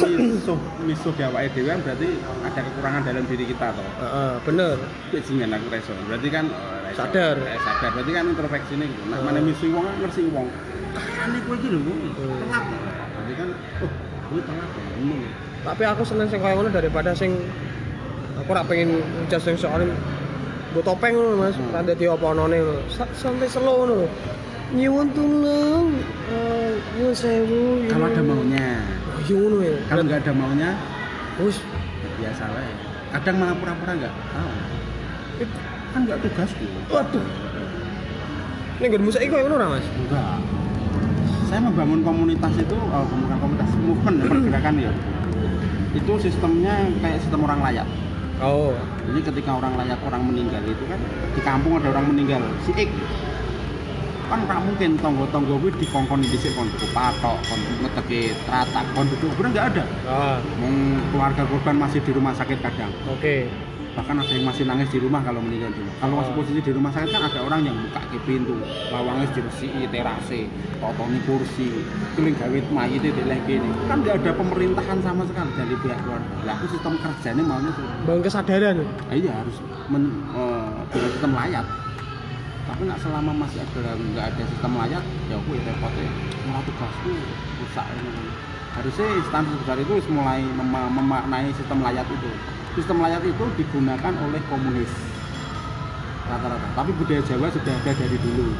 Speaker 1: misuh misuh di awake dhewe kan berarti ada kekurangan dalam diri kita toh.
Speaker 2: Heeh, bener.
Speaker 1: Bajingan aku reso. Berarti kan oh, reso.
Speaker 2: Sadar.
Speaker 1: Eh, sadar. Berarti kan introspeksi ini gitu. Nah,
Speaker 2: Oh.
Speaker 1: mana misi wong kan ngerti wong. Kayane kowe iki lho.
Speaker 2: Hmm.
Speaker 1: Telat. Berarti kan oh, kowe telat ya. Ngomong.
Speaker 2: Tapi aku seneng sing kaya ngono daripada sing aku ora pengen jas sing soalnya Gue topeng ngono Mas,
Speaker 1: Hmm.
Speaker 2: ora dadi apa-apane ngono. Sa- Sampai slow ngono. lho. Nyuwun tulung. Nyuwun sewu.
Speaker 1: Kalau ada maunya.
Speaker 2: Oh, iya ngono ya.
Speaker 1: Kalau nggak ada maunya, ya biasa lah ya. Kadang malah pura-pura nggak tahu.
Speaker 2: It-
Speaker 1: Kan nggak tugasku.
Speaker 2: Waduh. Ning nggonmu saiki koyo ngono Mas?
Speaker 1: Enggak. Saya membangun komunitas itu, oh, bukan komunitas movement ya, pergerakan ya. Itu sistemnya kayak sistem orang layak.
Speaker 2: Oh.
Speaker 1: Jadi ketika orang layak orang meninggal itu kan di kampung ada orang meninggal si Ik kan nggak mungkin tonggo-tonggo gue dikongkon di sini kon tuku patok, kon ngeteki tratak, kon duduk bener nggak ada. Wong keluarga korban masih di rumah sakit kadang.
Speaker 2: oke.
Speaker 1: Bahkan ada yang masih nangis di rumah kalau meninggal dulu. Kalau masih
Speaker 2: Oh.
Speaker 1: posisi di rumah sakit kan ada orang yang buka ke pintu, lawangnya diresiki, terase, totoni kursi, keling gawe mayit itu gini. Kan nggak ada pemerintahan sama sekali dari pihak keluarga. Lah aku sistem kerjanya maunya tuh
Speaker 2: Bangun kesadaran.
Speaker 1: Nah, iya harus men, dengan sistem layak tapi nak selama masih ada nggak ada sistem layak ya aku ya repotnya malah tugasku rusak ini. harusnya instansi besar itu mulai mema- memaknai sistem layak itu sistem layak itu digunakan oleh komunis. Rata-rata. Tapi budaya Jawa sudah ada dari dulu.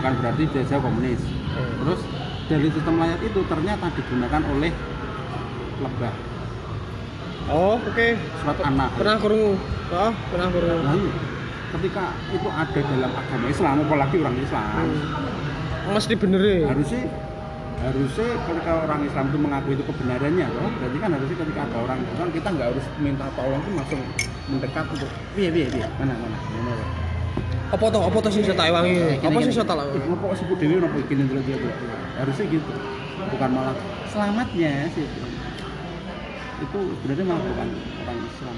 Speaker 1: Bukan berarti dia jauh komunis.
Speaker 2: Hmm.
Speaker 1: terus dari sistem layar itu ternyata digunakan oleh lebah.
Speaker 2: Oh oke.
Speaker 1: Surat anak
Speaker 2: pernah kurungu? Oh pernah kurungu.
Speaker 1: Nah, ketika itu ada dalam agama Islam apalagi orang Islam.
Speaker 2: Hmm. mesti benerin
Speaker 1: harusnya harusnya ketika orang Islam itu mengakui itu kebenarannya loh. Berarti kan harusnya ketika ada orang kan kita nggak harus minta tolong tuh langsung mendekat untuk iya iya iya mana mana? Mana
Speaker 2: apa tuh apa tuh sih saya wangi apa sih saya tak
Speaker 1: Ih, ngopo kok sebut dewi ngopo gini dulu dia dulu harusnya gitu. Bukan malah selamatnya sih. Itu sebenarnya malah bukan orang Islam.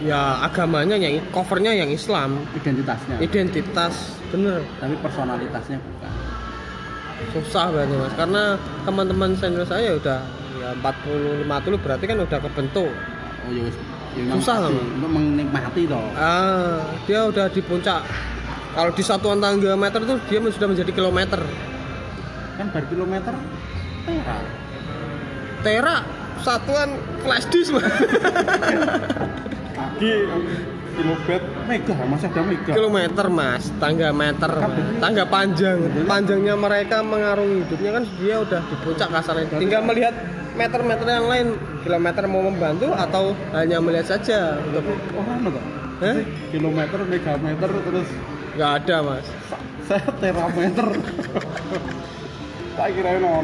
Speaker 2: Ya agamanya yang covernya yang Islam.
Speaker 1: Identitasnya.
Speaker 2: Identitas bener.
Speaker 1: Tapi personalitasnya bukan
Speaker 2: susah berarti mas. Karena teman-teman senior saya udah ya 40 50 berarti kan udah kebentuk.
Speaker 1: Oh ya wis. Ya
Speaker 2: Susah
Speaker 1: untuk menikmati toh.
Speaker 2: Ah dia udah di puncak. Kalau di satuan tangga meter tuh dia sudah menjadi kilometer.
Speaker 1: Kan bar kilometer tera
Speaker 2: tera satuan flash disk mas
Speaker 1: di kilobit mega masih ada mega.
Speaker 2: Kilometer mas. Tangga meter. Mas. tangga panjang. Panjangnya mereka mengarungi hidupnya kan dia udah di puncak kasarnya. Tinggal melihat meter-meter yang lain. Kilometer mau membantu atau hanya melihat saja untuk
Speaker 1: orang oh, toh
Speaker 2: Hah?
Speaker 1: kilometer megameter terus
Speaker 2: nggak ada mas.
Speaker 1: Saya terameter. Tak kira ono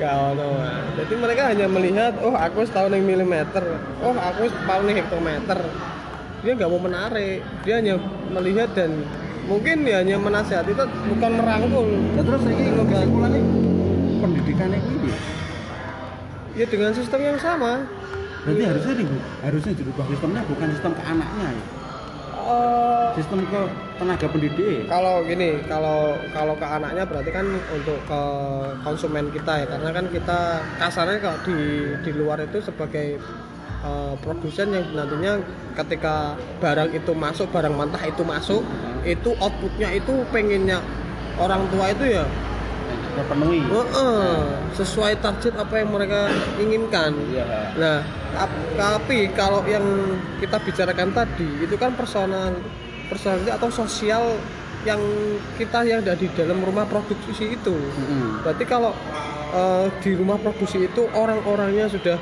Speaker 2: Gak ono, Mas. Jadi mereka hanya melihat, oh aku tahu nih milimeter, oh aku tahu nih hektometer. Dia nggak mau menarik, dia hanya melihat dan mungkin dia hanya menasihati itu bukan merangkul.
Speaker 1: nah terus ini kesimpulannya pendidikannya ini
Speaker 2: Ya dengan sistem yang sama.
Speaker 1: berarti harusnya ribut harusnya dirubah sistemnya bukan sistem ke anaknya ya?
Speaker 2: Eh,
Speaker 1: sistem ke tenaga pendidik
Speaker 2: kalau gini, kalau kalau ke anaknya berarti kan untuk ke konsumen kita ya, karena kan kita kasarnya kalau di di luar itu sebagai eh, produsen yang nantinya ketika barang itu masuk, barang mentah itu masuk, itu outputnya itu pengennya orang tua itu ya
Speaker 1: terpenuhi
Speaker 2: Heeh, sesuai target apa yang mereka inginkan.
Speaker 1: iya
Speaker 2: Nah, tap- tapi kalau yang kita bicarakan tadi itu kan personal personality atau sosial yang kita yang ada di dalam rumah produksi itu.
Speaker 1: Mm-mm.
Speaker 2: Berarti kalau eh, di rumah produksi itu orang-orangnya sudah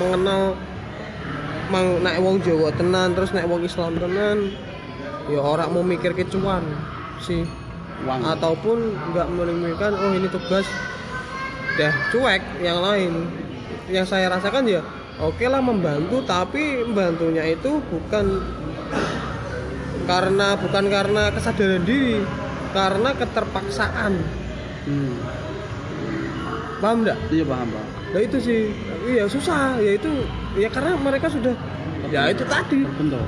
Speaker 2: mengenal mang naik wong Jawa tenan terus naik wong Islam tenan ya orang mau mikir kecuan sih.
Speaker 1: Uang
Speaker 2: ataupun nggak memikirkan oh ini tugas dah cuek yang lain. Yang saya rasakan ya oke lah membantu tapi membantunya itu bukan karena bukan karena kesadaran diri karena keterpaksaan.
Speaker 1: Hmm.
Speaker 2: paham nggak?
Speaker 1: Iya paham pak
Speaker 2: nah itu sih iya susah. Ya itu ya karena mereka sudah ya itu tadi.
Speaker 1: Terbentuk.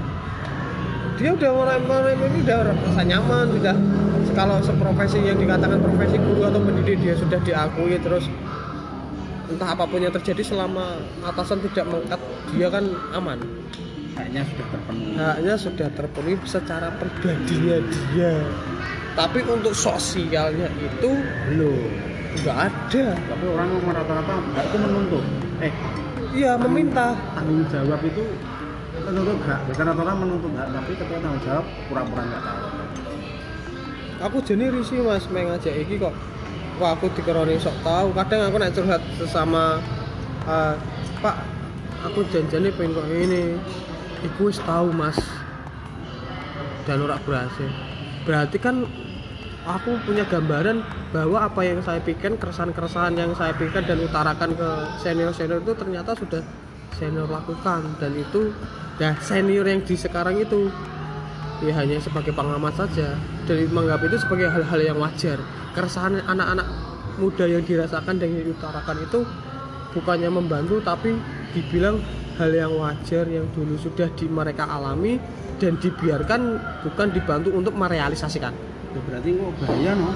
Speaker 2: Dia udah mulai mulai ini udah rasa nyaman sudah. Kalau seprofesi yang dikatakan profesi guru atau pendidik dia sudah diakui terus entah apa pun yang terjadi selama atasan tidak mengangkat dia kan aman.
Speaker 1: Kayaknya sudah terpenuhi.
Speaker 2: Haknya sudah terpenuhi secara pribadinya dia. Tapi untuk sosialnya itu belum nggak ada.
Speaker 1: Tapi orang rata-rata enggak itu menuntut. Eh
Speaker 2: iya meminta.
Speaker 1: tanggung jawab itu menuntut enggak bukan rata-rata menuntut enggak tapi ketika tanggung jawab pura-pura enggak tahu.
Speaker 2: Aku jadi risih mas main ngajak iki kok. Wah aku dikeroni sok tahu. Kadang aku naik curhat sesama eh, pak aku janjiannya pengen kok ini iku wis tahu mas. Dan ora berhasil. Berarti kan aku punya gambaran bahwa apa yang saya pikirkan keresahan-keresahan yang saya pikirkan dan utarakan ke senior-senior itu ternyata sudah senior lakukan. Dan itu ya senior yang di sekarang itu ya hanya sebagai pengamat saja. Dan menganggap itu sebagai hal-hal yang wajar. Keresahan anak-anak muda yang dirasakan dan yang diutarakan itu bukannya membantu tapi dibilang hal yang wajar yang dulu sudah di mereka alami dan dibiarkan bukan dibantu untuk merealisasikan
Speaker 1: ya berarti kok bahaya no?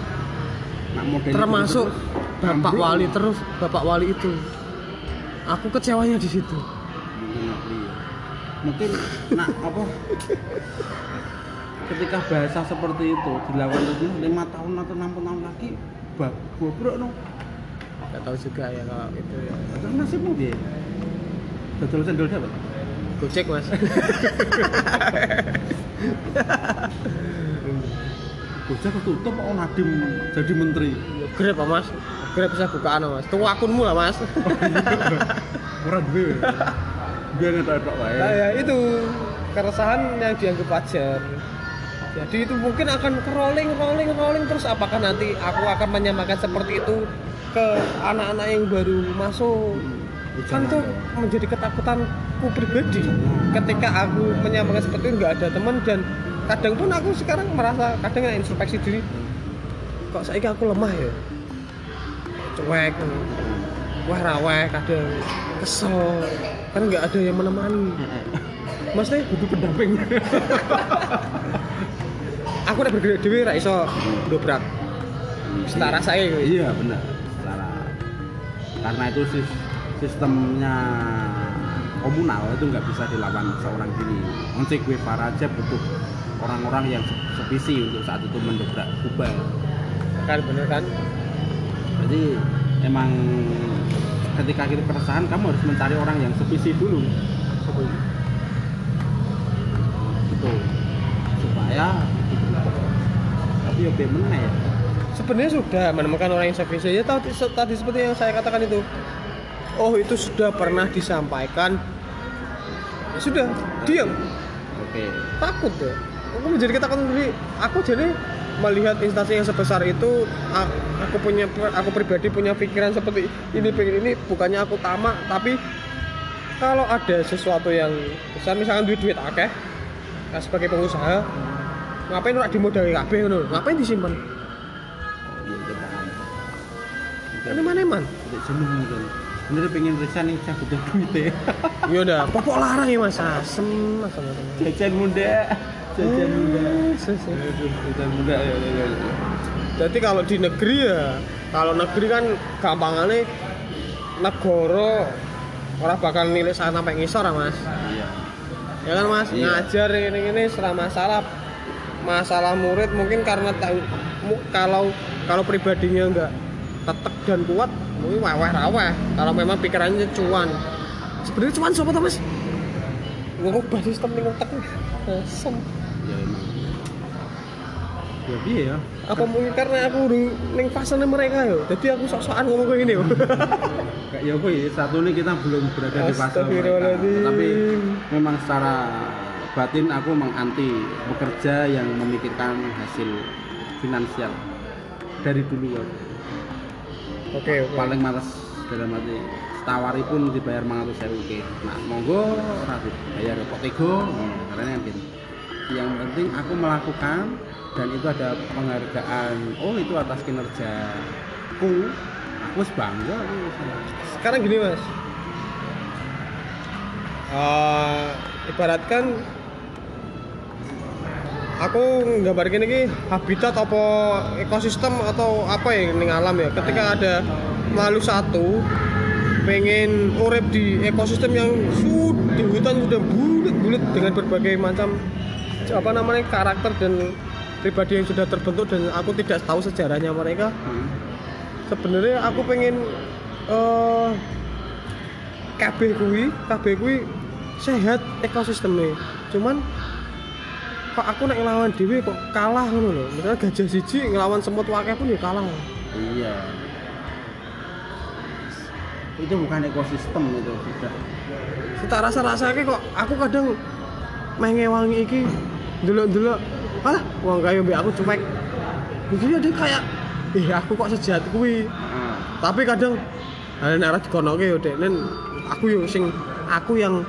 Speaker 1: Nak modelnya
Speaker 2: termasuk
Speaker 1: terus-terus,
Speaker 2: bapak wali terus bapak wali itu. Aku kecewanya di situ.
Speaker 1: Mungkin, mungkin nak apa? Ketika bahasa seperti itu dilakukan itu lima tahun atau enam tahun lagi bab bobrok no?
Speaker 2: Nggak tahu juga ya kalau itu ya.
Speaker 1: Terus nasibmu dia betul sendal dapat
Speaker 2: gojek mas
Speaker 1: bocah ketutup kok Nadim jadi menteri
Speaker 2: Grab Pak, Mas. Grab bisa bukaan Mas. Tunggu akunmu lah Mas.
Speaker 1: ora duwe biar ngetok wae
Speaker 2: Nah, ya itu keresahan yang dianggap wajar. Jadi itu mungkin akan rolling, rolling, rolling terus apakah nanti aku akan menyamakan seperti itu ke anak-anak yang baru masuk? Kan itu menjadi ketakutanku pribadi. Ketika aku menyamakan seperti itu nggak ada teman dan kadang pun aku sekarang merasa kadang introspeksi diri kok saya aku lemah ya? Cuek wah raweh kadang kesel kan nggak ada yang menemani. Teh
Speaker 1: butuh pendamping.
Speaker 2: Aku udah bergerak dewi ra iso dobrak setara saya
Speaker 1: iya benar setara karena itu sis- sistemnya komunal itu nggak bisa dilawan seorang diri. Gue aja butuh orang-orang yang se- sevisi untuk saat itu mendobrak kubah
Speaker 2: kan bener kan?
Speaker 1: Jadi emang ketika kita keresahan kamu harus mencari orang yang sevisi dulu. Betul. Supaya tapi ya bagaimana ya.
Speaker 2: Sebenarnya sudah menemukan orang yang sevisi ya tadi, tadi seperti yang saya katakan itu. Oh itu sudah pernah disampaikan. Ya sudah diam.
Speaker 1: Oke.
Speaker 2: Takut ya aku menjadi ketakutan sendiri. Aku jadi melihat instansi yang sebesar itu aku punya aku pribadi punya pikiran seperti ini pengen ini. Bukannya aku tamak tapi kalau ada sesuatu yang besar misalkan duit duit akeh nah, sebagai pengusaha ngapain ora dimodali kabeh ngono ngapain disimpan? Kan mana man
Speaker 1: Tidak jenuh mungkin bener pengen resign nih saya butuh duit ya.
Speaker 2: Ya udah. Pokok larang ya mas. Asem asem asem
Speaker 1: jajan muda jajan muda
Speaker 2: Ses, ses.
Speaker 1: jajan muda ya.
Speaker 2: Jadi kalau di negeri ya, kalau negeri kan gampangannya negara orang bakal nilai sana sampai ngisor ya mas
Speaker 1: iya
Speaker 2: ya kan mas
Speaker 1: Iya.
Speaker 2: ngajar ini ini serah masalah masalah murid mungkin karena tahu kalau kalau pribadinya enggak tetek dan kuat mungkin waweh raweh kalau memang pikirannya cuan sebenarnya cuan siapa tuh mas ngubah sistem ning otak Asem.
Speaker 1: Ya emang ya. Ya
Speaker 2: apa mungkin karena aku udah ning fase mereka yo? Jadi aku sok-sokan ngomong kayak gini
Speaker 1: kayak ya ya satu ini kita belum berada di fase mereka. Tapi memang secara batin aku menganti bekerja yang memikirkan hasil finansial dari dulu aku.
Speaker 2: oke oke.
Speaker 1: Paling males dalam arti tawari pun dibayar mangatus saya oke. Nah monggo ratu bayar kok tego karena yang yang penting aku melakukan dan itu ada penghargaan. Oh itu atas wis bangga aku wis.
Speaker 2: sekarang gini mas. Eh, ibaratkan aku gambar gini ki habitat apa ekosistem atau apa ya ning alam ya. Ketika ada makhluk satu pengen urip di ekosistem yang sudah di hutan sudah bulat-bulat dengan berbagai macam apa namanya karakter dan pribadi yang sudah terbentuk dan aku tidak tahu sejarahnya mereka.
Speaker 1: Hmm.
Speaker 2: sebenarnya aku pengen eh kabeh kuwi kabeh kuwi sehat ekosistemnya. Cuman kok aku nek ngelawan dhewe kok kalah ngono lho. Misalnya gajah siji ngelawan semut wakeh pun ya kalah.
Speaker 1: Iya. Itu bukan ekosistem itu sudah
Speaker 2: tak rasa rasanya kok aku kadang main ngewangi iki delok-delok alah wong kaya mbek aku cuek. Iki ada kayak ih aku kok sejahat kuwi?
Speaker 1: Ah,
Speaker 2: tapi kadang ada nek ora dikonoke yo dek. Nen aku yo sing aku yang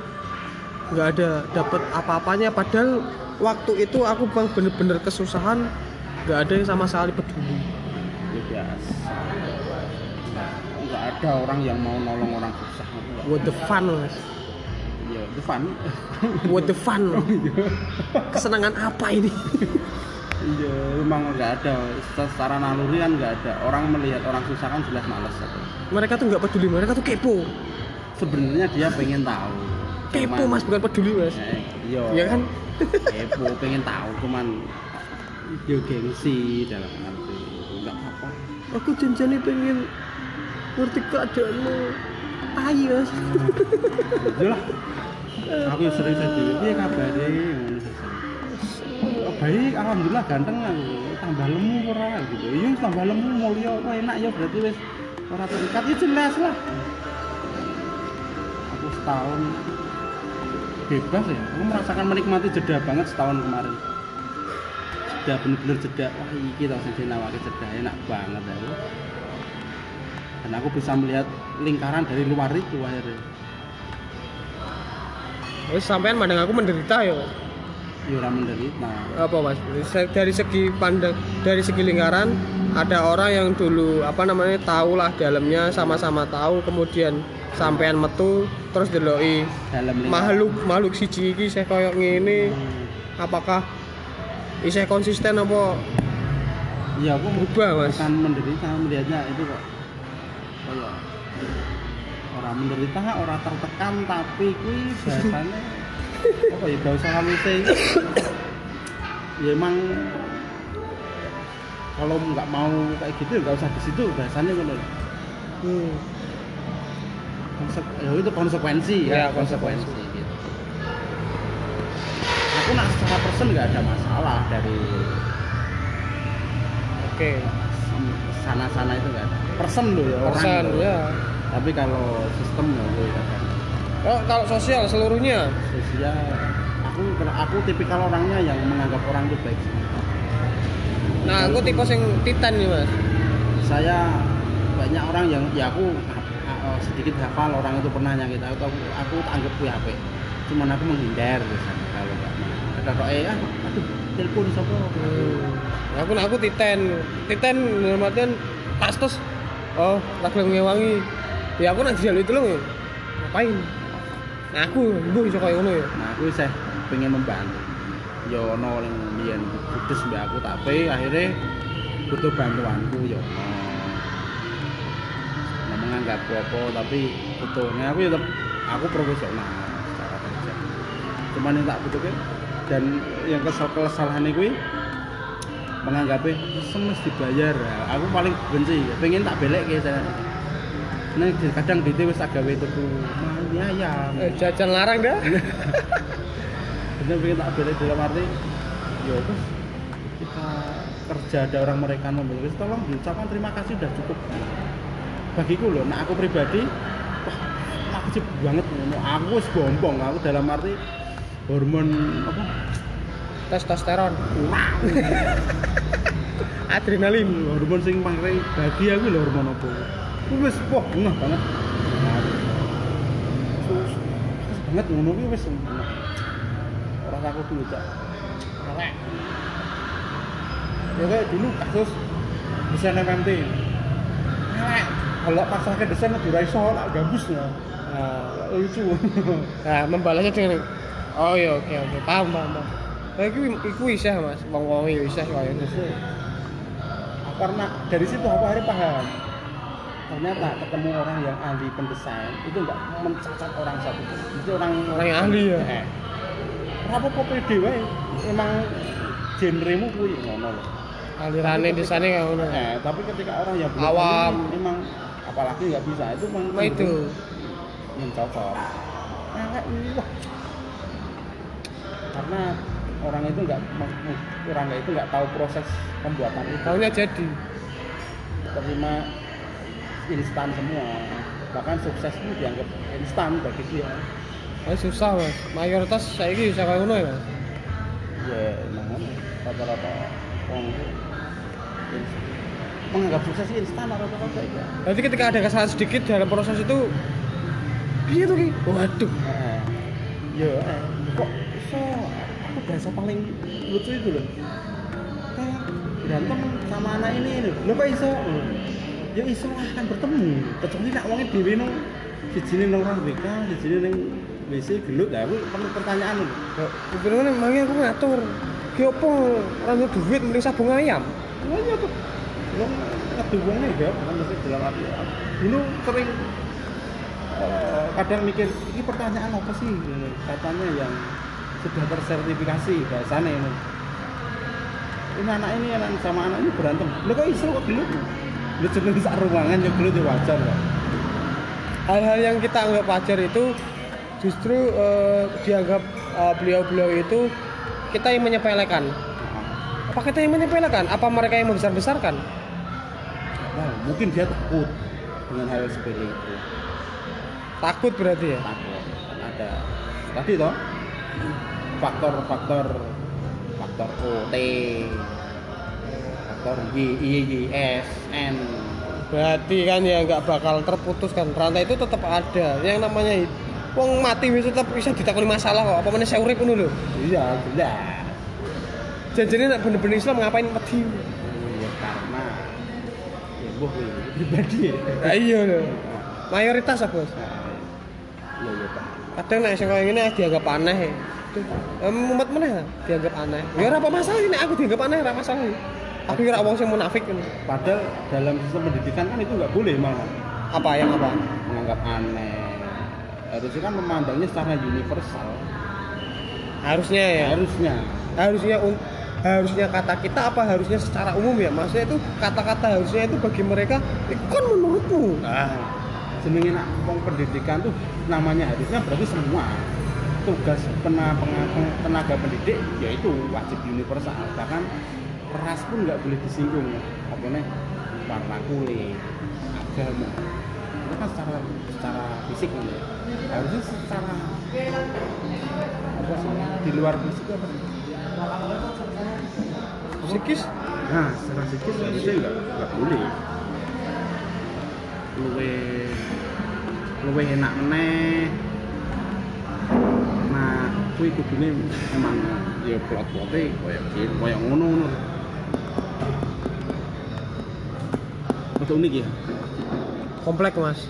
Speaker 2: nggak ada dapat apa-apanya. Padahal waktu itu aku bang bener-bener kesusahan nggak ada yang sama sekali peduli.
Speaker 1: Ya biasa nggak ada orang yang mau nolong orang susah.
Speaker 2: What the fun mas
Speaker 1: itu fun.
Speaker 2: What the fun? Kesenangan apa ini?
Speaker 1: Iya memang nggak ada. Secara naluri kan nggak ada. Orang melihat orang susah kan jelas males. Aku.
Speaker 2: mereka tuh nggak peduli mereka tuh kepo.
Speaker 1: Sebenarnya dia pengen tahu.
Speaker 2: Kepo
Speaker 1: Cuman-
Speaker 2: mas bukan peduli mas.
Speaker 1: Eh, iya.
Speaker 2: Ya kan?
Speaker 1: Kepo pengen tahu cuman yo gengsi dalam arti nggak apa
Speaker 2: aku janjane pengen ngerti keadaanmu. Tai mas.
Speaker 1: Iya lah aku sering sedih dia kabare. Sih. baik? Alhamdulillah ganteng aku tambah lemu ora gitu. Iya tambah lemu mulya. Enak ya berarti wis ora terikat ya jelas lah. Aku setahun bebas ya. Aku merasakan menikmati jeda banget setahun kemarin. Jeda bener-bener jeda. Wah iki tau sing dinawake jeda. Enak banget ya dan aku bisa melihat lingkaran dari luar itu akhirnya
Speaker 2: Wis sampean mandang aku menderita yo.
Speaker 1: ya ora menderita
Speaker 2: Apa Mas? Dari segi pandang dari segi lingkaran ada orang yang dulu apa namanya tahu lah dalamnya sama-sama tahu kemudian sampean metu terus deloki makhluk makhluk siji iki saya koyo ngene
Speaker 1: Hmm.
Speaker 2: apakah isih konsisten apa
Speaker 1: Iya, aku
Speaker 2: berubah Mas?
Speaker 1: bukan menderita melihatnya itu kok kayak orang menderita orang tertekan tapi kui biasanya apa ya gak usah halus ya emang kalau nggak mau kayak gitu ya nggak usah di situ biasanya kan
Speaker 2: Hmm.
Speaker 1: Konsek- ya itu konsekuensi
Speaker 2: Ya,
Speaker 1: ya,
Speaker 2: konsekuensi.
Speaker 1: gitu. aku nak secara persen nggak ada masalah dari
Speaker 2: Oke.
Speaker 1: sana-sana itu nggak ada persen loh ya orang
Speaker 2: Persen
Speaker 1: loh.
Speaker 2: ya.
Speaker 1: Tapi kalau sistem ya gue kadang
Speaker 2: Oh, kalau sosial seluruhnya.
Speaker 1: sosial aku aku tipikal orangnya yang menganggap orang itu baik
Speaker 2: Nah, aku tipe yang titan nih, Mas.
Speaker 1: saya banyak orang yang ya aku sedikit hafal orang itu pernah nyakit aku aku, aku anggap gue HP cuman aku menghindar biasanya kalau nggak ada kok eh ah aduh telepon siapa
Speaker 2: Hmm. Aku aku titen. Titen dalam artian pas terus oh, lagi ngewangi. Ya aku nak jual itu loh. Ngapain? Nah, aku bu iso koyo ngono ya.
Speaker 1: nah aku saya pengen membantu yo ono yang biyen putus mbak aku tapi akhirnya butuh bantuanku yo ono nah, menganggap apa tapi butuh nah aku tetap aku profesional secara kerja cuman yang tak butuh dan yang kesal kesalahan gue menganggapnya semes dibayar aku paling benci pengen tak belek kayak nah kadang di wis agak tuku. Mah ya ya.
Speaker 2: Eh, jajan larang dah.
Speaker 1: bener pengen tak beli dalam arti ya terus kita kerja ada orang mereka membeli wis tolong diucapkan terima kasih udah cukup. Bagiku loh nah aku pribadi wah aku sih banget ngono aku wis bombong aku dalam arti hormon apa?
Speaker 2: Testosteron,
Speaker 1: kurang.
Speaker 2: Adrenalin.
Speaker 1: hormon sing paling bagi aku lho hormon apa wis wah ngeh banget. Terus terus banget ngono kuwi wis. Ora aku dulu cak. Elek ya kayak dulu kasus desain MMT elek kalau pas akhir desain lebih raiso lah gabus ya.
Speaker 2: Nah,
Speaker 1: lucu.
Speaker 2: Nah, membalasnya dengan Oh iya, oke oke, paham paham. paham. Nah, iku isih Mas, yo isih koyo ngono.
Speaker 1: karena dari situ aku akhirnya paham ternyata ketemu orang yang ahli pendesain itu enggak mencacat orang satu itu orang
Speaker 2: Orang yang ahli ya.
Speaker 1: eh, apa kok pede wae emang genremu kuwi ngono lho
Speaker 2: Alirane desane kayak ngono.
Speaker 1: eh tapi ketika orang yang belum
Speaker 2: Awam.
Speaker 1: ahli, emang apalagi nggak bisa itu memang
Speaker 2: Nah itu.
Speaker 1: mencocok elek wah karena orang itu nggak orang itu nggak tahu proses pembuatan itu
Speaker 2: Taunya jadi.
Speaker 1: terima instan semua bahkan sukses itu dianggap instan bagi dia
Speaker 2: Oh, susah Mas. Mayoritas saiki bisa kayak ngono ya. Mas?
Speaker 1: ya emang rata-rata orang menganggap sukses instan rata-rata gitu
Speaker 2: Berarti ketika ada kesalahan sedikit dalam proses itu piye tuh ki? Waduh.
Speaker 1: Nah, ya eh, kok iso aku bahasa paling lucu itu loh kayak berantem sama anak ini loh lo kok iso ya iso akan bertemu. Kecuali nak wongnya dewi nang sijine nang orang BK sijine nang WC gelut lah aku perlu pertanyaan loh
Speaker 2: Sebenarnya mangi aku ngatur. Ki opo? Duit mending sabung ayam.
Speaker 1: Wah iya tuh. Lo ngadu wongnya ya kan mesti dalam arti dulu sering eh, kadang mikir ini pertanyaan apa sih? Katanya yang sudah tersertifikasi bahasanya ini. Ini anak ini anak sama anak ini berantem. Lo kok iso kok gelut lo jeneng sak ruangan ya gelut ya wajar kok
Speaker 2: Hal-hal yang kita anggap wajar itu justru eh, dianggap eh, beliau-beliau itu kita yang menyepelekan. Apa kita yang menyepelekan? Apa mereka yang membesar-besarkan?
Speaker 1: Nah, mungkin dia takut dengan hal sepele itu
Speaker 2: Takut berarti ya?
Speaker 1: takut ada tadi toh faktor-faktor faktor OT faktor Y Y Y S N
Speaker 2: Berarti kan ya nggak bakal terputus kan rantai itu tetap ada. Yang namanya wong mati wis tetap bisa ditakoni masalah kok. Apa meneh saya urip lho.
Speaker 1: iya jelas
Speaker 2: Janjane nek bener-bener Islam ngapain wedi?
Speaker 1: ya karena ya boh ya, pribadi ya
Speaker 2: iya lho. Mayoritas apa? Bos?
Speaker 1: Iya, iya, Pak.
Speaker 2: Kadang nek sing ngene dianggap aneh. Em, umat meneh dianggap aneh. Ya apa masalah ini aku dianggap aneh ora masalah. Aku kira wong sing munafik ngono.
Speaker 1: padahal dalam sistem pendidikan kan itu nggak boleh malah.
Speaker 2: Apa yang apa?
Speaker 1: menganggap aneh. Harusnya kan memandangnya secara universal.
Speaker 2: Harusnya ya.
Speaker 1: harusnya.
Speaker 2: Harusnya un- harusnya kata kita apa harusnya secara umum ya? Maksudnya itu kata-kata harusnya itu bagi mereka ikon menurutmu.
Speaker 1: Nah jenenge nak pendidikan tuh namanya harusnya berarti semua tugas tenaga pendidik yaitu wajib universal. Bahkan ras pun nggak boleh disinggung apa nih warna kulit agama itu kan secara secara fisik kan ya harusnya secara apa sih di luar fisik apa sih?
Speaker 2: psikis
Speaker 1: Nah, secara psikis harusnya nggak nggak boleh. Luwe luwe enak meneh. Nah, kuwi kudune emang ya plot-plote koyo gitu, koyo ngono ngono. Untuk unik ya.
Speaker 2: komplek mas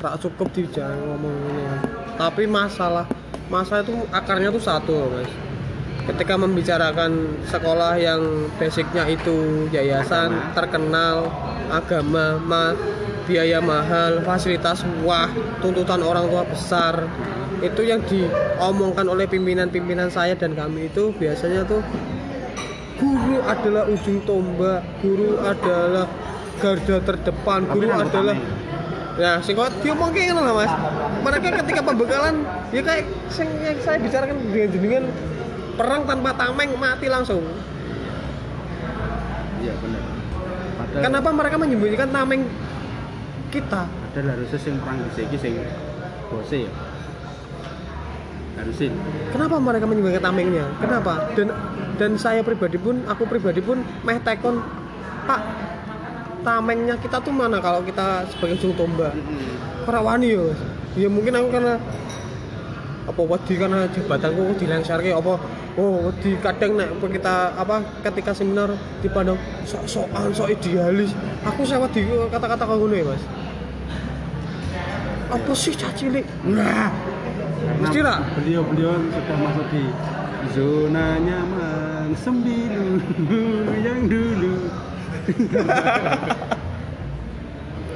Speaker 2: tak cukup di jangan ngomong ini ya. tapi masalah masalah itu akarnya tuh satu mas ketika membicarakan sekolah yang basicnya itu yayasan
Speaker 1: Agama.
Speaker 2: terkenal agama ma, biaya mahal fasilitas wah tuntutan orang tua besar itu yang diomongkan oleh pimpinan-pimpinan saya dan kami itu biasanya tuh guru adalah ujung tombak guru adalah garda terdepan guru
Speaker 1: nang
Speaker 2: adalah. Ya, sing kok diomong kayak lah, Mas. Mereka ketika pembekalan ya kayak sing yang saya bicarakan dengan jenengan perang tanpa tameng mati langsung.
Speaker 1: Iya benar. Padahal
Speaker 2: Kenapa mereka menyembunyikan tameng kita?
Speaker 1: padahal harusnya sing perang di sini sing bose ya. Harusin.
Speaker 2: Kenapa mereka menyembunyikan tamengnya? Kenapa? Dan dan saya pribadi pun, aku pribadi pun meh tekon, Pak, tamengnya kita tuh mana kalau kita sebagai ujung tombak? Ora wani yo. Ya mungkin aku karena apa wedi karena jabatanku dilengsarke apa oh wedi kadang nek kita apa ketika seminar dipandang sok-sokan sok idealis aku saya wedi kata-kata kau ya Mas apa sih cacilik
Speaker 1: Nah,
Speaker 2: Lah.
Speaker 1: Beliau-beliau sudah masuk di zona nyaman sembilu yang dulu.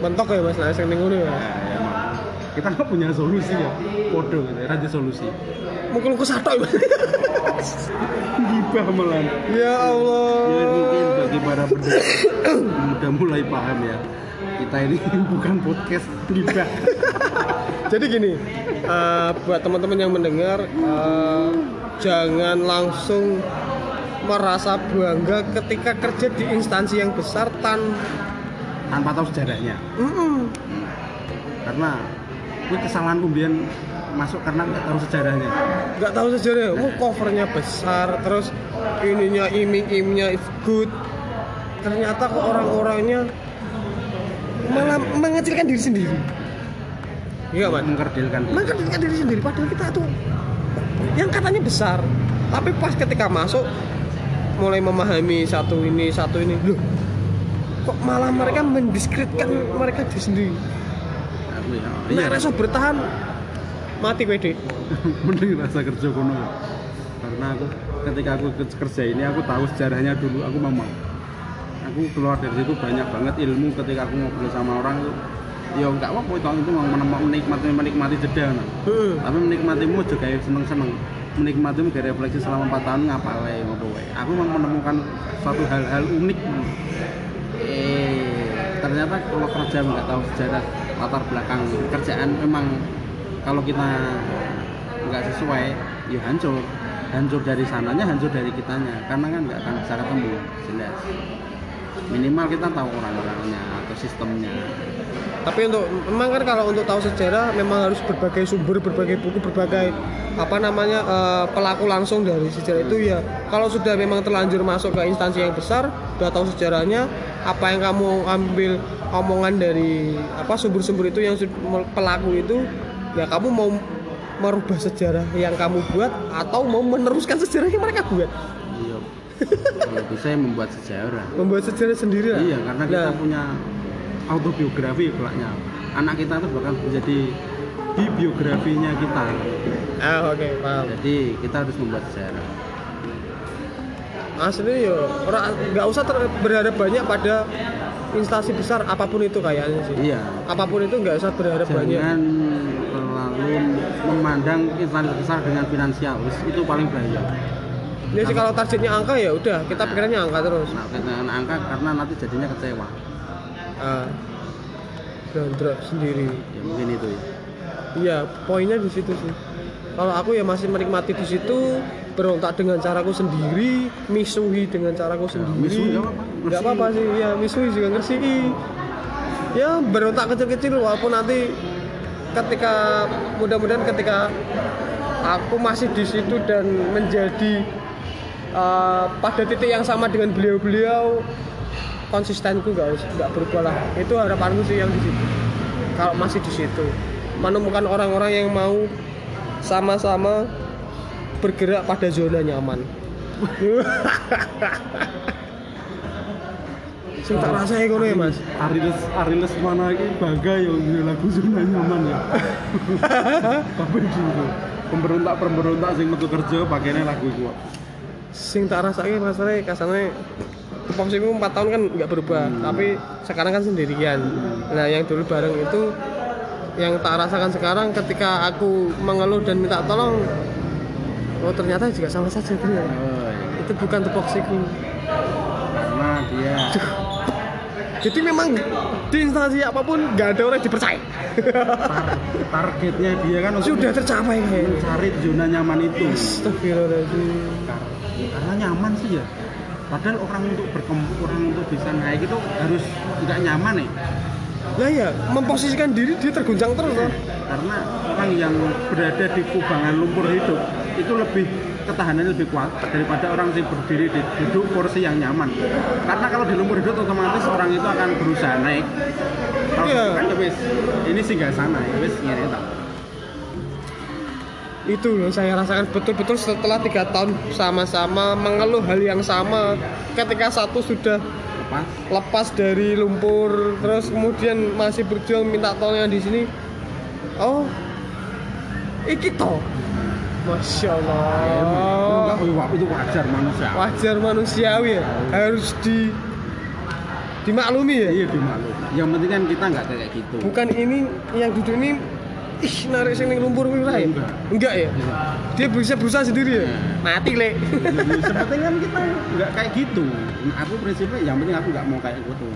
Speaker 2: mentok ya Mas sing ning ngono ya
Speaker 1: Nah, ya, kita nggak punya solusi ya, podo gitu, ada solusi.
Speaker 2: mungkin aku satok ya
Speaker 1: Gibah malah.
Speaker 2: ya Allah
Speaker 1: Ya mungkin bagi para pendengar udah mulai paham ya. Kita ini bukan podcast gibah.
Speaker 2: Jadi gini, eh, buat teman-teman yang mendengar, eh, jangan langsung merasa bangga ketika kerja di instansi yang besar tan
Speaker 1: Tanpa tahu sejarahnya.
Speaker 2: Mm-mm.
Speaker 1: Karena ini kesalahan kemudian masuk karena nggak tahu sejarahnya.
Speaker 2: nggak tahu sejarah, oh covernya besar, terus ininya iming-imingnya is good. Ternyata kok orang-orangnya malah mengecilkan diri sendiri. Iya, Mas.
Speaker 1: Mengkerdilkan diri.
Speaker 2: mengkerdilkan diri sendiri. Padahal kita tuh yang katanya besar. Tapi pas ketika masuk mulai memahami satu ini satu ini loh kok malah mereka mendiskreditkan mereka diri sendiri? Nah rasa bertahan mati wedi
Speaker 1: mending rasa kerja kono karena aku ketika aku ke- kerja ini aku tahu sejarahnya dulu. Aku mau aku keluar dari situ banyak banget ilmu ketika aku ngobrol sama orang tuh ya nggak apa-apa itu itu mau menikmati menikmati jeda nah.
Speaker 2: Hmm.
Speaker 1: tapi menikmatimu juga kayak seneng seneng menikmatimu kayak refleksi selama 4 tahun ngapale ngono wae. Aku memang menemukan suatu hal-hal unik eh ternyata kalau kerja nggak tahu sejarah latar belakang kerjaan memang kalau kita nggak sesuai ya hancur. Hancur dari sananya hancur dari kitanya. Karena kan nggak akan bisa ketemu jelas. Minimal kita tahu orang-orangnya atau sistemnya
Speaker 2: tapi untuk memang kan kalau untuk tahu sejarah memang harus berbagai sumber berbagai buku berbagai apa namanya eh, pelaku langsung dari sejarah itu ya. Kalau sudah memang terlanjur masuk ke instansi yang besar sudah tahu sejarahnya apa yang kamu ambil omongan dari apa sumber-sumber itu yang pelaku itu ya kamu mau merubah sejarah yang kamu buat atau mau meneruskan sejarah yang mereka buat.
Speaker 1: Iya. Kalau bisa ya membuat sejarah.
Speaker 2: Membuat sejarah sendiri lah.
Speaker 1: Iya karena kita
Speaker 2: Nah,
Speaker 1: punya autobiografi kelaknya anak kita tuh bakal menjadi di biografinya kita.
Speaker 2: Ah oke paham.
Speaker 1: Jadi kita harus membuat sejarah.
Speaker 2: Asli yo ora nggak usah ter- berharap banyak pada instansi besar apa pun itu kayaknya sih.
Speaker 1: Iya.
Speaker 2: Apa pun itu nggak usah berharap banyak.
Speaker 1: jangan terlalu memandang instansi besar dengan finansial. Itu paling bahaya.
Speaker 2: Ya sih kalau targetnya angka ya udah kita pikirannya angka terus.
Speaker 1: Nah dengan angka karena nanti jadinya kecewa
Speaker 2: gondrok sendiri.
Speaker 1: Ya mungkin itu ya.
Speaker 2: Iya poinnya di situ sih. Kalau aku ya masih menikmati di situ berontak dengan caraku sendiri misuhi dengan caraku sendiri.
Speaker 1: misuhi nggak apa-apa.
Speaker 2: sih. Ya misuhi juga ngersi. Ya berontak kecil-kecil walaupun nanti ketika mudah-mudahan ketika aku masih di situ dan menjadi uh, pada titik yang sama dengan beliau-beliau konsistenku nggak us- nggak berubah lah. Itu harapanku sih yang di situ. Kalau masih di situ. Menemukan orang-orang yang mau sama-sama bergerak pada zona nyaman. Sing tak rasai ngono ya mas?
Speaker 1: Ariles Ariles mana ini bangga ya lagu zona nyaman ya. Tapi gitu pemberontak pemberontak sing metu kerja pakainya lagu itu
Speaker 2: sing tak rasake masalahnya kasarnya tupoksiku 4 tahun kan nggak berubah tapi sekarang kan sendirian. Nah yang dulu bareng itu yang tak rasakan sekarang ketika aku mengeluh dan minta tolong oh ternyata juga sama saja benar
Speaker 1: oh, iya.
Speaker 2: itu bukan tupoksiku
Speaker 1: karena dia.
Speaker 2: Jadi memang di instansi apa pun nggak ada orang yang dipercaya.
Speaker 1: Tar- targetnya dia kan
Speaker 2: sudah tercapai
Speaker 1: mencari zona nyaman itu.
Speaker 2: Astagfirullahaladzim.
Speaker 1: Kar- karena nyaman sih ya padahal orang untuk berkembang orang untuk bisa naik itu harus nggak nyaman ya
Speaker 2: lah ya memposisikan diri dia terguncang terus loh
Speaker 1: karena orang yang berada di kubangan lumpur hidup itu lebih ketahanannya lebih kuat daripada orang yang berdiri di duduk kursi yang nyaman. Karena kalau di lumpur hidup otomatis orang itu akan berusaha naik. Kalau
Speaker 2: Iya.
Speaker 1: kan ya ini sih nggak sana ya wis ngiri tak
Speaker 2: itu yang saya rasakan betul-betul setelah tiga tahun sama-sama mengeluh hal yang sama. Ketika satu sudah
Speaker 1: lepas.
Speaker 2: lepas dari lumpur terus kemudian masih berjuang minta tolong yang di sini. Oh iki toh. Masya Allah
Speaker 1: itu wajar manusia.
Speaker 2: Wajar manusiawi ya. Harus di dimaklumi ya?
Speaker 1: Iya dimaklum yang penting kan kita nggak kayak gitu.
Speaker 2: Bukan ini yang duduk ini ih narik sing ning lumpur kuwi ya?
Speaker 1: Enggak.
Speaker 2: enggak ya dia bisa berusaha sendiri ya mati le
Speaker 1: Sepertinya kan kita nggak kayak gitu. Aku prinsipnya yang penting aku nggak mau kayak gitu.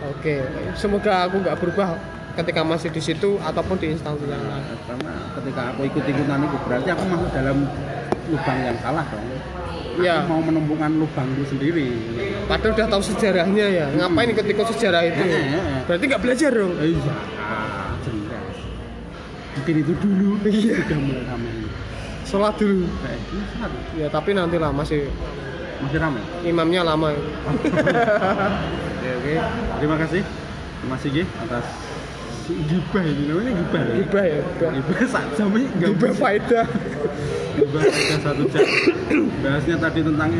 Speaker 2: oke semoga aku nggak berubah ketika masih di situ ataupun di instansi yang lain
Speaker 1: Karena ketika aku ikut-ikutan itu berarti aku masuk dalam lubang yang salah dong.
Speaker 2: Iya.
Speaker 1: Aku mau menemukan lubangku sendiri.
Speaker 2: padahal udah tahu sejarahnya ya ngapain ikut-ikut sejarah itu berarti nggak belajar dong
Speaker 1: Iya. Mungkin itu dulu
Speaker 2: Iya.
Speaker 1: sudah mulai ramai.
Speaker 2: sholat dulu
Speaker 1: saat
Speaker 2: ya tapi nantilah masih
Speaker 1: masih ramai.
Speaker 2: imamnya lama ya.
Speaker 1: Oke, oke. Terima kasih Mas Igi atas gibah ini namanya gibah. ya?
Speaker 2: gibah ya gibah.
Speaker 1: Gibah sak jam ini
Speaker 2: gibah faedah
Speaker 1: Bahas sudah satu jam bahasnya tadi tentang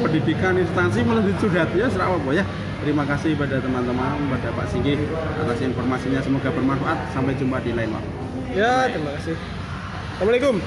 Speaker 1: pendidikan instansi melanjut sudah ya serah apa ya terima kasih pada teman-teman pada Pak Sigi atas informasinya semoga bermanfaat sampai jumpa di lain waktu
Speaker 2: ya terima kasih. Assalamualaikum